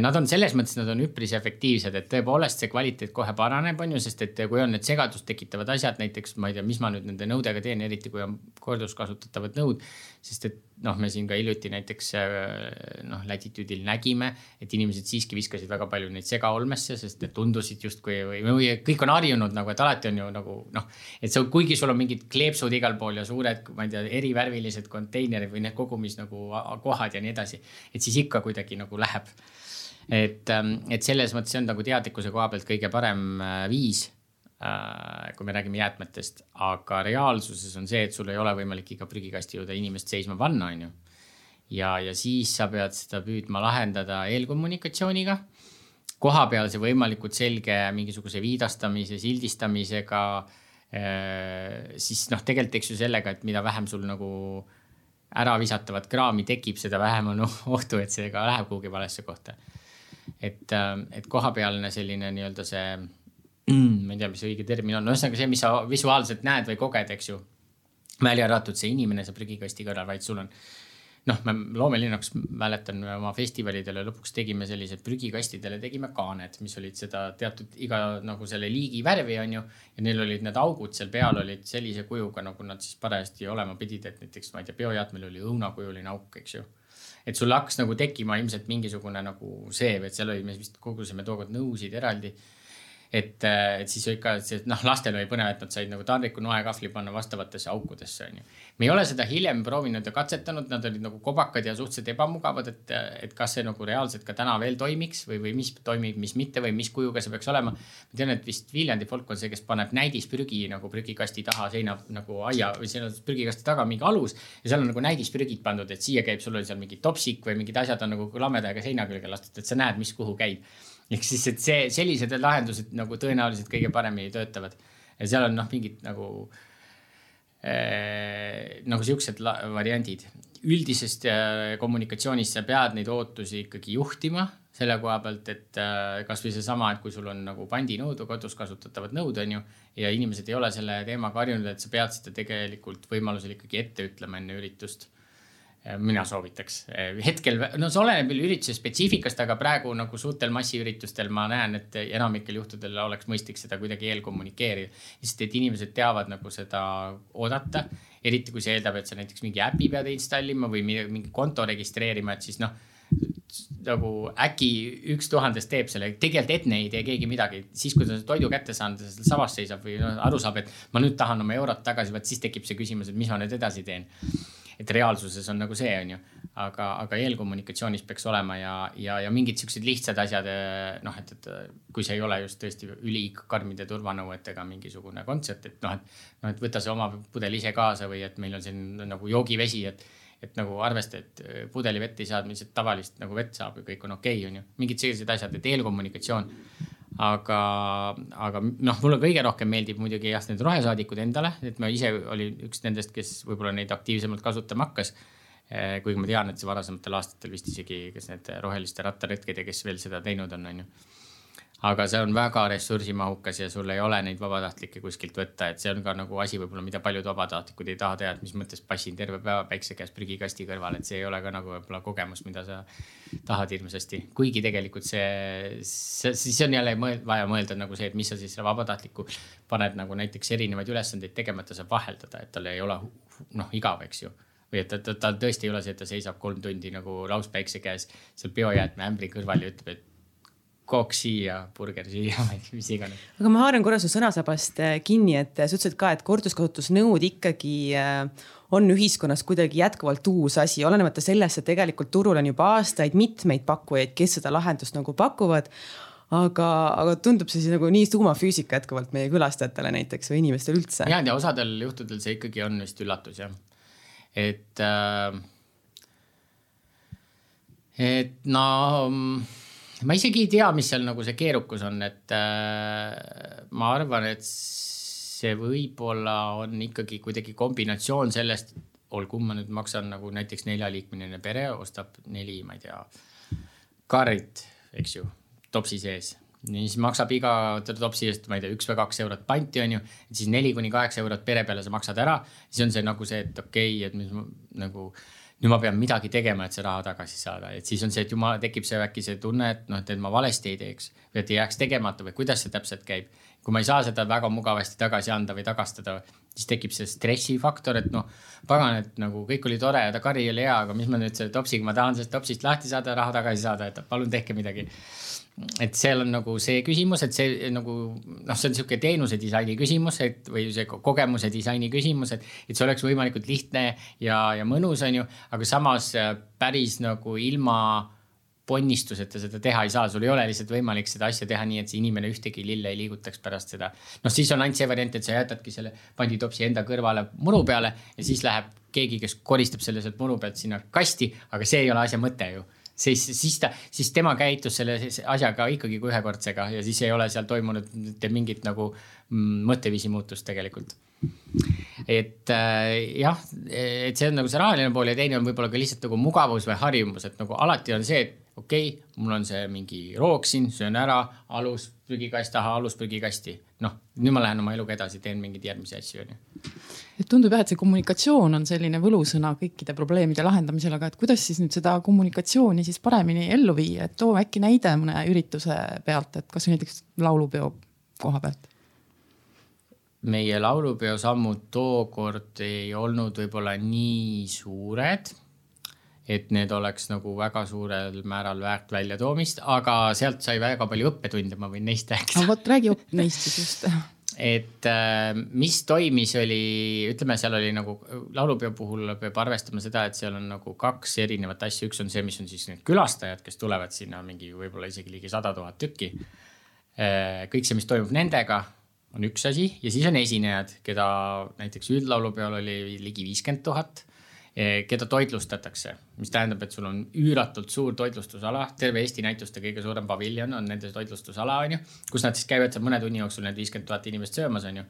nad on selles mõttes, nad on üpris efektiivsed, et tõepoolest see kvaliteet kohe paraneb, on ju, sest et kui on need segadust tekitavad asjad, näiteks ma ei tea, mis ma nüüd nende nõudega teen, eriti kui on korduskasutatavad nõud. sest et noh, me siin ka hiljuti näiteks eh, noh, Latitude'il nägime, et inimesed siiski viskasid väga palju neid segaolmesse, sest need tundusid justkui või, või kõik on harjunud nagu, et alati on ju nagu noh. et see, kuigi sul on mingid kleepsud igal pool ja suured, ma ei tea, erivärvilised konteinerid või need kogumis nagu kohad ja nii edasi, et siis ikka kuidagi nagu läheb et, ähm, et selles mõttes see on nagu teadlikkuse koha pealt kõige parem äh, viis äh, kui me räägime jäätmetest, aga reaalsuses on see, et sul ei ole võimalik iga prügikasti juurde inimest seisma panna, on ju. ja, ja siis sa pead seda püüdma lahendada eelkommunikatsiooniga. kohapealse võimalikult selge mingisuguse viidastamise, sildistamisega. Äh, siis noh, tegelikult eks ju sellega, et mida vähem sul nagu ära visatavat kraami tekib, seda vähem on ohtu, et see ka läheb kuhugi valesse kohta et, äh, et kohapealne selline nii-öelda see mm,, ma ei tea, mis õige termin on, ühesõnaga see, mis sa visuaalselt näed või koged, eks ju. välja arvatud see inimene seal prügikasti kõrval, vaid sul on noh, me loomelinnakus mäletan oma festivalidele lõpuks tegime sellised prügikastidele tegime kaaned, mis olid seda teatud iga nagu selle liigi värvi, on ju. ja neil olid need augud seal peal olid sellise kujuga, nagu nad siis parajasti olema pidid, et näiteks ma ei tea, biojäätmel oli õunakujuline auk, eks ju et sul hakkas nagu tekkima ilmselt mingisugune nagu see, et seal oli, me vist kogusime tookord nõusid eraldi. Et, äh, et siis ikka noh, lastel oli põnev, et nad said nagu taldriku, noe, kahvli panna vastavatesse aukudesse onju. me ei ole seda hiljem proovinud ja katsetanud, nad olid nagu kobakad ja suhteliselt ebamugavad, et, et kas see nagu reaalselt ka täna veel toimiks või, või mis toimib, mis mitte või mis kujuga see peaks olema. ma tean, et vist Viljandi folk on see, kes paneb näidisprügi nagu prügikasti taha seina nagu aia või seal on prügikasti taga mingi alus ja seal on nagu näidisprügid pandud, et siia käib, sul on seal mingi topsik või mingid asjad on nagu lamedaga seina külge lastud, et sa näed, mis kuhu käib ehk siis, et see, sellised lahendused nagu tõenäoliselt kõige paremini töötavad. ja seal on noh, mingid nagu äh,, nagu siuksed variandid. üldisest äh, kommunikatsioonist sa pead neid ootusi ikkagi juhtima selle koha pealt, et äh, kasvõi seesama, et kui sul on nagu pandinõud või kodus kasutatavad nõud, on ju. ja inimesed ei ole selle teemaga harjunud, et sa pead seda tegelikult võimalusel ikkagi ette ütlema enne üritust mina soovitaks. Hetkel, no see oleneb ürituse spetsiifikast, aga praegu nagu suurtel massiüritustel ma näen, et enamikel juhtudel oleks mõistlik seda kuidagi eelkommunikeerida. sest et inimesed teavad nagu seda oodata, eriti kui see eeldab, et sa näiteks mingi äpi pead installima või mingi konto registreerima, et siis noh nagu äkki üks tuhandest teeb selle, tegelikult enne ei tee keegi midagi, siis kui ta toidu kätte saanud ja seal sabas seisab või noh, aru saab, et ma nüüd tahan oma eurot tagasi, vot siis tekib see küsimus, et mis ma nüüd edasi teen et reaalsuses on nagu see, on ju. aga, aga eelkommunikatsioonis peaks olema ja, ja, ja mingid siuksed lihtsad asjad, noh, et, et kui see ei ole just tõesti ülikarmide turvanõuetega mingisugune kontsert, et noh, et noh, et võta see oma pudel ise kaasa või et meil on siin nagu joogivesi, et et nagu arvesta, et pudelivett ei saa, lihtsalt tavalist nagu vett saab ja kõik on okei okay,, on ju. mingid sellised asjad, et eelkommunikatsioon aga, aga noh, mulle kõige rohkem meeldib muidugi jah, need rohesaadikud endale, et ma ise olin üks nendest, kes võib-olla neid aktiivsemalt kasutama hakkas. Eh, kuigi ma tean, et see varasematel aastatel vist isegi, kes need roheliste rattaretked ja kes veel seda teinud on, on ju aga see on väga ressursimahukas ja sul ei ole neid vabatahtlikke kuskilt võtta, et see on ka nagu asi võib-olla, mida paljud vabatahtlikud ei taha teha, et mis mõttes passin terve päeva päikse käes prügikasti kõrval, et see ei ole ka nagu võib-olla kogemus, mida sa tahad hirmsasti. kuigi tegelikult see, see, siis on jälle mõel, vaja mõelda nagu see, et mis sa siis selle vabatahtliku paned nagu näiteks erinevaid ülesandeid tegema, et ta saab vaheldada, et tal ei ole noh, igav, eks ju või et, et, et tal tõesti ei ole see, et ta seisab kolm tundi nagu lauspäikse käes seal biojäätmeämbri kõrval ja ütleb, et kook siia, burger siia, ma ei tea, mis iganes. aga ma haaran korra su sõnasabast äh, kinni, et sa ütlesid ka, et korduskasutusnõud ikkagi äh, on ühiskonnas kuidagi jätkuvalt uus asi, olenemata sellest, et tegelikult turul on juba aastaid mitmeid pakkujaid, kes seda lahendust nagu pakuvad. aga, aga tundub see siis nagu nii tuumafüüsika jätkuvalt meie külastajatele näiteks või inimestele üldse? ja, ja osadel juhtudel see ikkagi on vist üllatus jah, et äh,. et no ma isegi ei tea, mis seal nagu see keerukus on, et äh, ma arvan, et see võib-olla on ikkagi kuidagi kombinatsioon sellest, olgu, ma nüüd maksan nagu näiteks neljaliikmeline pere ostab neli, ma ei tea, karit, eks ju, topsi sees siis maksab iga topsi eest, ma ei tea, üks või kaks eurot panti, on ju. siis neli kuni kaheksa eurot pere peale sa maksad ära, siis on see nagu see, et okei okay,, et mis nagu nüüd ma pean midagi tegema, et see raha tagasi saada, et siis on see, et jumal, tekib see äkki see tunne, et noh, et ma valesti ei teeks või et ei jääks tegemata või kuidas see täpselt käib. kui ma ei saa seda väga mugavasti tagasi anda või tagastada, siis tekib see stressifaktor, et noh, pagan, et nagu kõik oli tore ja ta kari oli hea, aga mis ma nüüd selle topsiga, ma tahan sellest topsist lahti saada, raha tagasi saada, et palun tehke midagi et seal on nagu see küsimus, et see nagu noh, see on niisugune teenuse disaini küsimus, et või see kogemuse disaini küsimus, et, et see oleks võimalikult lihtne ja, ja mõnus, on ju, aga samas äh, päris nagu ilma ponnistuseta seda teha ei saa, sul ei ole lihtsalt võimalik seda asja teha nii, et see inimene ühtegi lille ei liigutaks pärast seda. noh, siis on ainult see variant, et sa jätadki selle panditopsi enda kõrvale muru peale ja siis läheb keegi, kes koristab selle sealt muru pealt sinna kasti, aga see ei ole asja mõte ju siis, siis ta, siis tema käitus selle asjaga ikkagi kui ühekordsega ja siis ei ole seal toimunud mitte mingit nagu mm, mõtteviisi muutust tegelikult. et äh, jah, et see on nagu see rahaline pool ja teine on võib-olla ka lihtsalt nagu mugavus või harjumus, et nagu alati on see, et okei okay,, mul on see mingi roog siin, söön ära, alus prügikast taha, alus prügikasti. noh, nüüd ma lähen oma eluga edasi, teen mingeid järgmisi asju, onju. Et tundub jah, et see kommunikatsioon on selline võlusõna kõikide probleemide lahendamisel, aga et kuidas siis nüüd seda kommunikatsiooni siis paremini ellu viia, et too äkki näide mõne ürituse pealt, et kasvõi näiteks laulupeo koha pealt. Meie laulupeo sammud tookord ei olnud võib-olla nii suured et need oleks nagu väga suurel määral väärt väljatoomist, aga sealt sai väga palju õppetunde, ma võin neist rääkida. vot, räägi neist siis just (laughs) et äh, mis toimis, oli, ütleme, seal oli nagu laulupeo puhul peab arvestama seda, et seal on nagu kaks erinevat asja, üks on see, mis on siis need külastajad, kes tulevad sinna mingi võib-olla isegi ligi sada tuhat tükki. Äh, kõik see, mis toimub nendega, on üks asi. Ja siis on esinejad, keda näiteks üldlaulupeol oli ligi viiskümmend tuhat keda toitlustatakse, mis tähendab, et sul on üüratult suur toitlustusala, terve Eesti näituste kõige suurem paviljon on nende toitlustusala, on ju, kus nad siis käivad seal mõne tunni jooksul need viiskümmend tuhat inimest söömas, on ju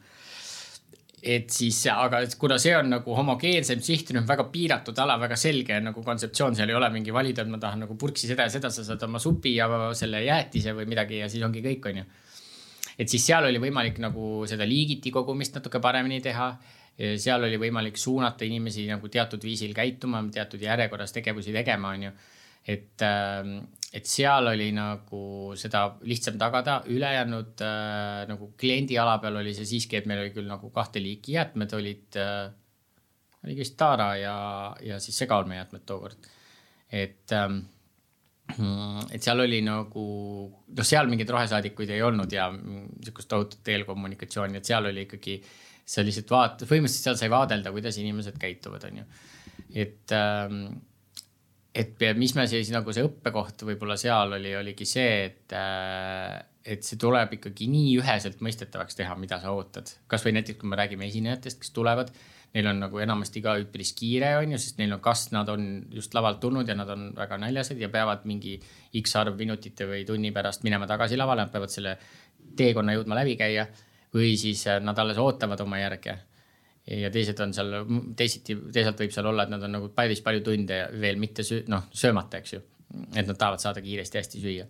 et siis, aga kuna see on nagu homogeensem sihtrühm, väga piiratud ala, väga selge nagu kontseptsioon, seal ei ole mingi valida, et ma tahan nagu purksi seda ja seda, sa saad oma supi ja selle jäätise või midagi ja siis ongi kõik, on ju. et siis seal oli võimalik nagu seda liigiti kogumist natuke paremini teha seal oli võimalik suunata inimesi nagu teatud viisil käituma, teatud järjekorras tegevusi tegema, on ju. et, ähm, et seal oli nagu seda lihtsam tagada, ülejäänud äh, nagu kliendi ala peal oli see siiski, et meil oli küll nagu kahte liiki jäätmed olid äh,. oli vist taara ja, ja siis segaolmejäätmed tookord, et ähm, et seal oli nagu, noh, seal mingeid rohesaadikuid ei olnud ja sihukest tohutut eelkommunikatsiooni, et seal oli ikkagi äh, sa lihtsalt vaatad, põhimõtteliselt seal sai vaadelda, kuidas inimesed käituvad, on ju. et ähm,, et mis me siis nagu see õppekoht võib-olla seal oli, oligi see, et äh,, et see tuleb ikkagi nii üheselt mõistetavaks teha, mida sa ootad. kasvõi näiteks, kui me räägime esinejatest, kes tulevad, neil on nagu enamasti ka üpris kiire, on ju, sest neil on, kas nad on just lavalt tulnud ja nad on väga näljased ja peavad mingi X arv minutite või tunni pärast minema tagasi lavale, nad peavad selle teekonna jõudma läbi käia või siis äh, nad alles ootavad oma järge. ja teised on seal teisiti, teisalt võib seal olla, et nad on nagu päris palju tunde veel mitte söö, noh, söömata, eks ju. et nad tahavad saada kiiresti hästi süüa.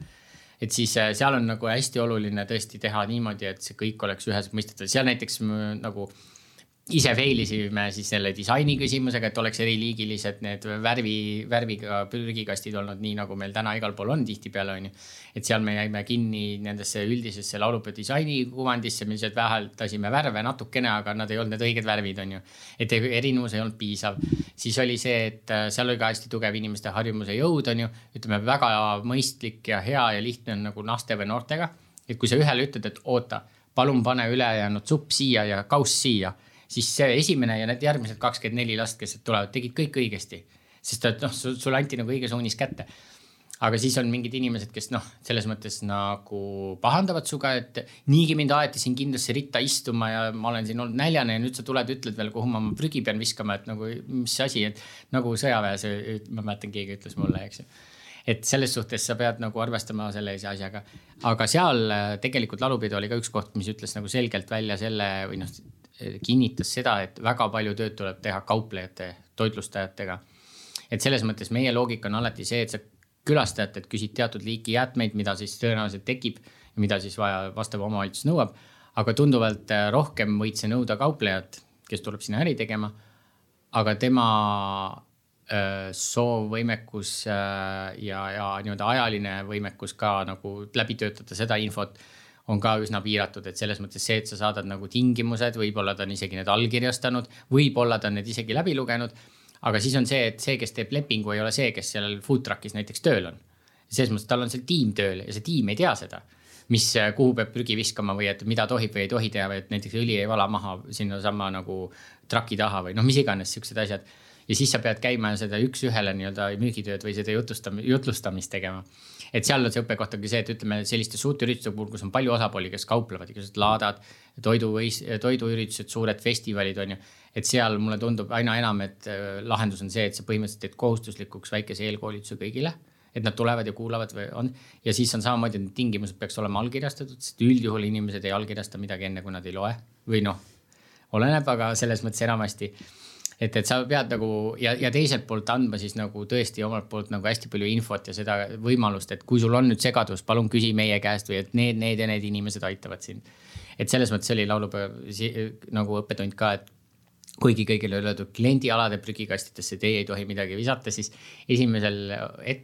et siis äh, seal on nagu hästi oluline tõesti teha niimoodi, et see kõik oleks üheselt mõistetav, seal näiteks nagu ise fail isime siis selle disaini küsimusega, et oleks eriliigilised need värvi, värviga prügikastid olnud nii, nagu meil täna igal pool on tihtipeale on ju. et seal me jäime kinni nendesse üldisesse laulupeo disaini kuvandisse, me lihtsalt vähendasime värve natukene, aga nad ei olnud need õiged värvid, on ju. et erinevus ei olnud piisav. siis oli see, et äh, seal oli ka hästi tugev inimeste harjumuse jõud, on ju. ütleme väga mõistlik ja hea ja lihtne on nagu laste või noortega. et kui sa ühele ütled, et oota, palun pane ülejäänud supp siia ja kauss siia siis see esimene ja need järgmised kakskümmend neli last, kes tulevad, tegid kõik õigesti. sest et noh, sulle anti nagu õige suunis kätte. aga siis on mingid inimesed, kes noh, selles mõttes nagu pahandavad suga, et niigi mind aeti siin kindlasse ritta istuma ja ma olen siin olnud näljane ja nüüd sa tuled, ütled veel, kuhu ma oma prügi pean viskama, et nagu mis asi, et nagu sõjaväes, ma mäletan, keegi ütles mulle, eks ju et selles suhtes sa pead nagu arvestama sellise asjaga. aga seal tegelikult laulupidu oli ka üks koht, mis ütles nagu selgelt välja selle või noh, kinnitas seda, et väga palju tööd tuleb teha kauplejate, toitlustajatega. et selles mõttes meie loogika on alati see, et sa külastajatelt küsid teatud liiki jäätmeid, mida siis tõenäoliselt tekib ja mida siis vaja vastav omavalitsus nõuab. aga tunduvalt äh, rohkem võid sa nõuda kauplejat, kes tuleb sinna äri tegema. aga tema äh, soov, võimekus äh, ja, ja nii-öelda ajaline võimekus ka nagu läbi töötada seda infot on ka üsna piiratud, et selles mõttes see, et sa saadad nagu tingimused, võib-olla ta on isegi need allkirjastanud, võib-olla ta on need isegi läbi lugenud. aga siis on see, et see, kes teeb lepingu, ei ole see, kes seal food truck'is näiteks tööl on. selles mõttes tal on seal tiim tööl ja see tiim ei tea seda mis, kuhu peab prügi viskama või et mida tohib või ei tohi teha või et näiteks õli ei vala maha sinnasamma nagu traki taha või noh, mis iganes siuksed asjad. Ja siis sa pead käima seda üks-ühele nii-öelda müügitööd või seda jutustamist, jutlustamist tegema et seal on see õppekoht ongi see, et ütleme selliste suurte ürituste puhul, kus on palju osapooli, kes kauplevad, igasugused laadad, toidu, toiduüritused, suured festivalid on ju. et seal mulle tundub aina enam, et äh, lahendus on see, et sa põhimõtteliselt teed kohustuslikuks väikese eelkoolituse kõigile et nad tulevad ja kuulavad või on ja siis on samamoodi, et need tingimused peaks olema allkirjastatud, sest üldjuhul inimesed ei allkirjasta midagi enne, kui nad ei loe või noh, oleneb, aga selles mõttes enamasti et, et sa pead nagu ja, ja teiselt poolt andma siis nagu tõesti omalt poolt nagu hästi palju infot ja seda võimalust, et kui sul on nüüd segadus, palun küsi meie käest või et need, need ja need inimesed aitavad sind. et selles mõttes oli laulupäev nagu õppetund ka, et kuigi kõigile öeldud kliendialade prügikastidesse teie ei tohi midagi visata, siis esimesel et,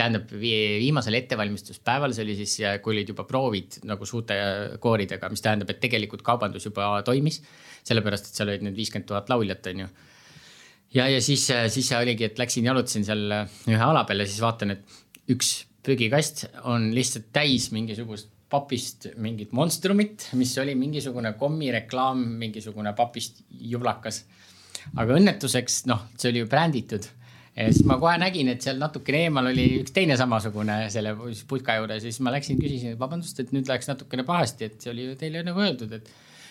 tähendab viimasel ettevalmistuspäeval, see oli siis, kui olid juba proovid nagu suurte kooridega, mis tähendab, et tegelikult kaubandus juba toimis sellepärast et seal olid need viiskümmend tuhat lauljat, on ju. ja, ja siis, siis oligi, et läksin jalutasin seal ühe ala peal ja siis vaatan, et üks prügikast on lihtsalt täis mingisugust papist mingit monstrumit, mis oli mingisugune kommireklaam, mingisugune papist jublakas. aga õnnetuseks, noh, see oli ju bränditud siis ma kohe nägin, et seal natukene eemal oli üks teine samasugune selle putka juures ja siis ma läksin, küsisin, vabandust, et nüüd läks natukene pahasti, et see oli ju teile nagu öeldud, et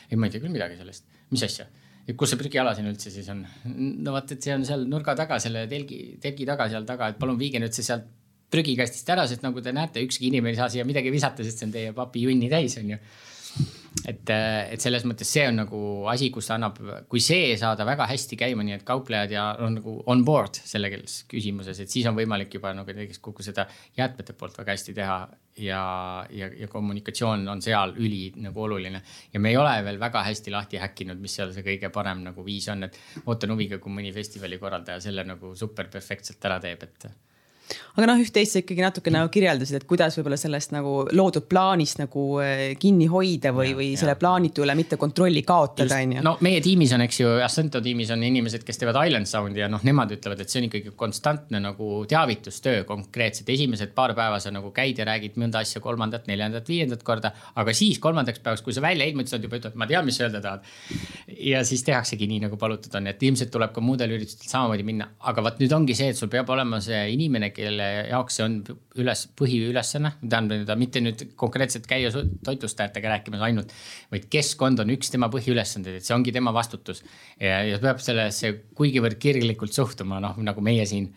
ei, ma ei tea küll midagi sellest, mis asja? Et kus see prügiala siin üldse siis on? no vaat, et see on seal nurga taga, selle telgi, telgi taga seal taga, et palun viige nüüd see sealt prügikastist ära, sest nagu te näete, ükski inimene ei saa siia midagi visata, sest see on teie papi junni täis, on ju et, et selles mõttes see on nagu asi, kus annab, kui see saada väga hästi käima, nii et kauplejad ja on nagu on board selles küsimuses, et siis on võimalik juba nagu näiteks kogu seda jäätmete poolt väga hästi teha. ja, ja, ja kommunikatsioon on seal üli nagu oluline ja me ei ole veel väga hästi lahti häkkinud, mis seal see kõige parem nagu viis on, et ootan huviga, kui mõni festivali korraldaja selle nagu super perfektselt ära teeb, et aga noh, üht-teist sa ikkagi natuke nagu kirjeldasid, et kuidas võib-olla sellest nagu loodud plaanist nagu äh, kinni hoida või, või selle plaanitu üle mitte kontrolli kaotada, on ju. no meie tiimis on, eks ju, Ascento tiimis on inimesed, kes teevad Island Sound'i ja noh, nemad ütlevad, et see on ikkagi konstantne nagu teavitustöö konkreetselt. esimesed paar päeva sa nagu käid ja räägid mõnda asja kolmandat, neljandat, viiendat korda, aga siis kolmandaks päevaks, kui sa välja ilmud, nad juba ütlevad, ma tean, mis sa öelda tahad. ja siis tehaksegi nii, nagu palutud on, et ilmselt tuleb ka muudel üritustel samamoodi minna, aga vot nüüd ongi see, et sul peab olema see inimene, kelle jaoks see on üles, põhiülesanne, tähendab mitte nüüd konkreetselt käia toitlustajatega rääkimas ainult, vaid keskkond on üks tema põhiülesandeid, et see ongi tema vastutus. ja, ja peab sellesse kuigivõrd kirglikult suhtuma, noh nagu meie siin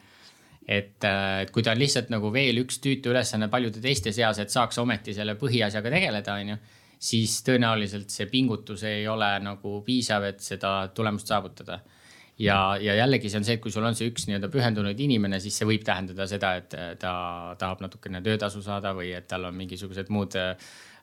et, et kui ta on lihtsalt nagu veel üks tüütu ülesanne paljude teiste seas, et saaks ometi selle põhiasjaga tegeleda, on ju. siis tõenäoliselt see pingutus ei ole nagu piisav, et seda tulemust saavutada ja, ja jällegi see on see, et kui sul on see üks nii-öelda pühendunud inimene, siis see võib tähendada seda, et ta tahab natukene töötasu saada või et tal on mingisugused muud äh,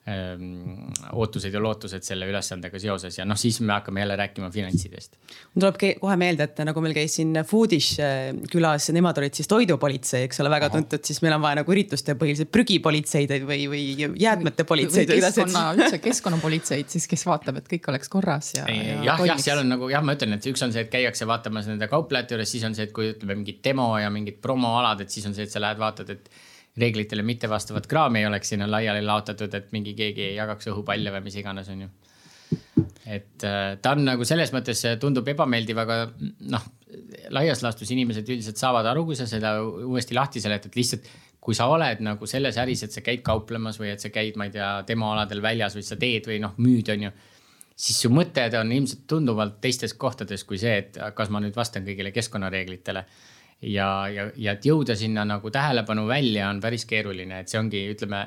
ootused ja lootused selle ülesandega seoses ja noh, siis me hakkame jälle rääkima finantsidest. mul tuleb kohe meelde, et nagu meil käis siin Foodish äh, külas, nemad olid siis toidupolitsei, eks ole, väga Aha. tuntud, siis meil on vaja nagu ürituste põhiliselt prügipolitseid või, või jäätmete politseid. keskkonna, üldse keskkonnapolitseid siis, kes vaatab, et kõik oleks korras ja, ja. jah, jah, seal on nagu jah, ma ütlen, et üks on see, et käiakse vaatamas nende kauplejate juures, siis on see, et kui ütleme mingit demo ja mingit promoalad, et siis on see, et sa lähed vaatad, et reeglitele mittevastavat kraami ei oleks sinna laiali laotatud, et mingi keegi ei jagaks õhupalle või mis iganes, on ju. et äh, ta on nagu selles mõttes tundub ebameeldiv, aga noh, laias laastus inimesed üldiselt saavad aru, kui sa seda uuesti lahti seletad, lihtsalt kui sa oled nagu selles äris, et sa käid kauplemas või et sa käid, ma ei tea, demoaladel väljas või sa teed või noh, müüd, on ju siis su mõtted on ilmselt tunduvalt teistes kohtades kui see, et kas ma nüüd vastan kõigile keskkonnareeglitele ja, ja, ja et jõuda sinna nagu tähelepanu välja on päris keeruline, et see ongi, ütleme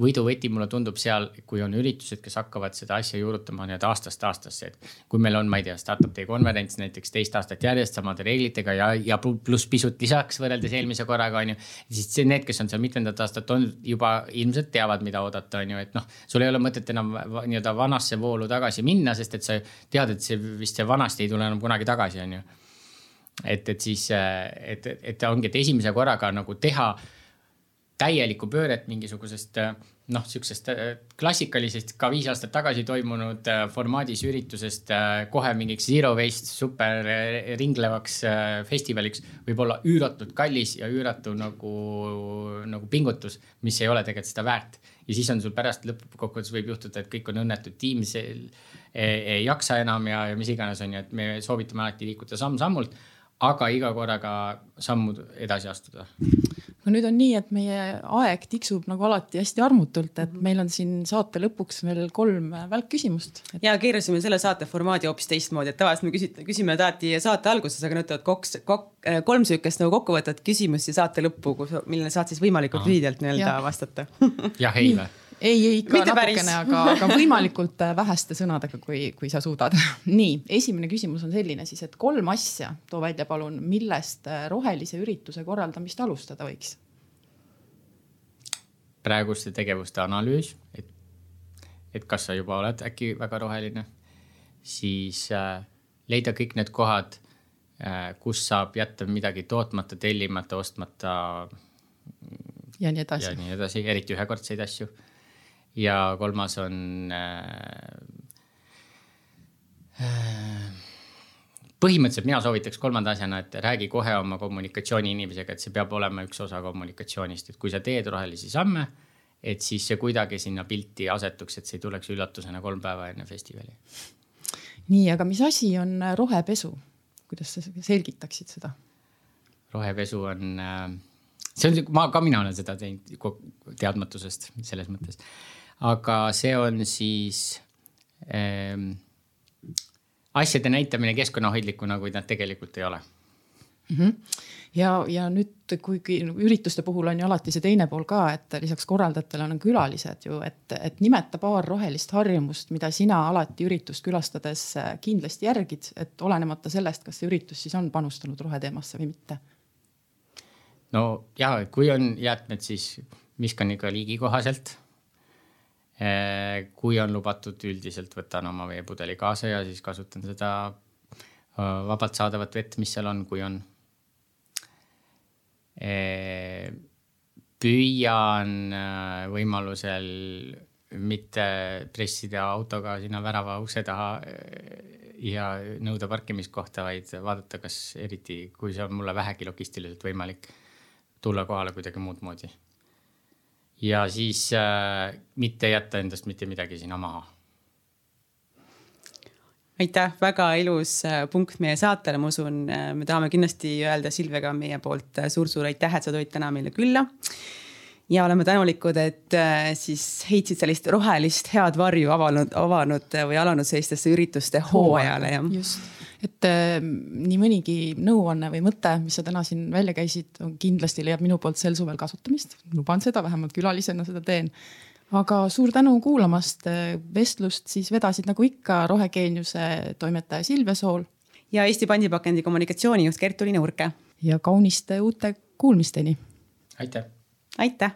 võiduvõti mulle tundub seal, kui on üritused, kes hakkavad seda asja juurutama nii-öelda aastast aastasse, et kui meil on, ma ei tea, startup day konverents näiteks teist aastat järjest samade reeglitega ja, ja pluss pisut lisaks võrreldes eelmise korraga on ju. siis see, need, kes on seal mitmendat aastat olnud, juba ilmselt teavad, mida oodata, on ju, et noh, sul ei ole mõtet enam nii-öelda vanasse voolu tagasi minna, sest et sa tead, et see vist see vanasti ei tule enam kunagi tagasi, on ju et, et siis, et, et ongi, et esimese korraga nagu teha täielikku pööret mingisugusest noh, sihukesest klassikalisest ka viis aastat tagasi toimunud formaadis üritusest kohe mingiks zero waste super ringlevaks festivaliks võib olla üüratult kallis ja üüratu nagu, nagu pingutus, mis ei ole tegelikult seda väärt. ja siis on sul pärast lõppkokkuvõttes võib juhtuda, et kõik on õnnetud, tiim ei, ei jaksa enam ja, ja mis iganes on ju, et me soovitame alati liikuda samm-sammult aga iga korraga sammu edasi astuda. no nüüd on nii, et meie aeg tiksub nagu alati hästi armutult, et meil on siin saate lõpuks veel kolm välkküsimust. Et.... ja keerasime selle saate formaadi hoopis teistmoodi, et tavaliselt me küsime, küsime alati saate alguses, aga nüüd tulevad koks, kok, kolm sihukest nagu kokkuvõtvat küsimust ja saate lõppu, millele saad siis võimalikult lühidalt nii-öelda vastata. Jah, ei või? Ei, ei ikka Mitte natukene, aga, aga võimalikult äh, väheste sõnadega, kui, kui sa suudad. (laughs) nii, esimene küsimus on selline siis, et kolm asja too välja palun, millest äh, rohelise ürituse korraldamist alustada võiks? praeguste tegevuste analüüs, et, et kas sa juba oled äkki väga roheline, siis äh, leida kõik need kohad äh,, kus saab jätta midagi tootmata, tellimata, ostmata. ja nii edasi. ja nii edasi, eriti ühekordseid asju ja kolmas on äh, äh, põhimõtteliselt mina soovitaks kolmanda asjana, et räägi kohe oma kommunikatsiooni inimesega, et see peab olema üks osa kommunikatsioonist, et kui sa teed rohelisi samme, et siis see kuidagi sinna pilti asetuks, et see ei tuleks üllatusena kolm päeva enne festivali. nii, aga mis asi on rohepesu? kuidas sa selgitaksid seda? rohepesu on, äh, see on, ma ka, mina olen seda teinud teadmatusest selles mõttes. Aga see on siis ähm, asjade näitamine keskkonnahoidlikuna, kuid nad tegelikult ei ole mm. -hmm. ja, ja nüüd, kuigi ürituste puhul on ju alati see teine pool ka, et lisaks korraldajatele on külalised ju, et, et nimeta paar rohelist harjumust, mida sina alati üritust külastades kindlasti järgid, et olenemata sellest, kas see üritus siis on panustanud roheteemasse või mitte. no ja kui on jäätmed, siis viskan ikka liigikohaselt Eh, kui on lubatud, üldiselt võtan oma veepudeli kaasa ja siis kasutan seda eh, vabalt saadavat vett, mis seal on, kui on. Eh, püüan võimalusel mitte pressida autoga sinna värava ukse taha ja nõuda parkimiskohta, vaid vaadata, kas eriti, kui see on mulle vähegi logistiliselt võimalik, tulla kohale kuidagi muud moodi ja siis äh, mitte jätta endast mitte midagi sinna maha. aitäh, väga ilus äh, punkt meie saatele, ma usun, äh, me tahame kindlasti öelda Silvega meie poolt suur-suur äh, aitäh, et sa tulid täna meile külla ja oleme tänulikud, et siis heitsid sellist rohelist head varju avanud, avanud või alanud sellistesse ürituste hooajale ja. just, et äh, nii mõnigi nõuanne või mõte, mis sa täna siin välja käisid, kindlasti leiab minu poolt sel suvel kasutamist. luban seda, vähemalt külalisena seda teen. aga suur tänu kuulamast. vestlust siis vedasid nagu ikka Rohegeeniuse toimetaja Silvia Sool. ja Eesti Pandipakendi kommunikatsioonijuht Gert-Uline Urke. ja kauniste uute kuulmisteni. aitäh. aitäh.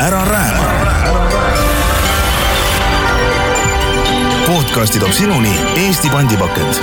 ära rääma podcasti toob sinuni Eesti pandipakend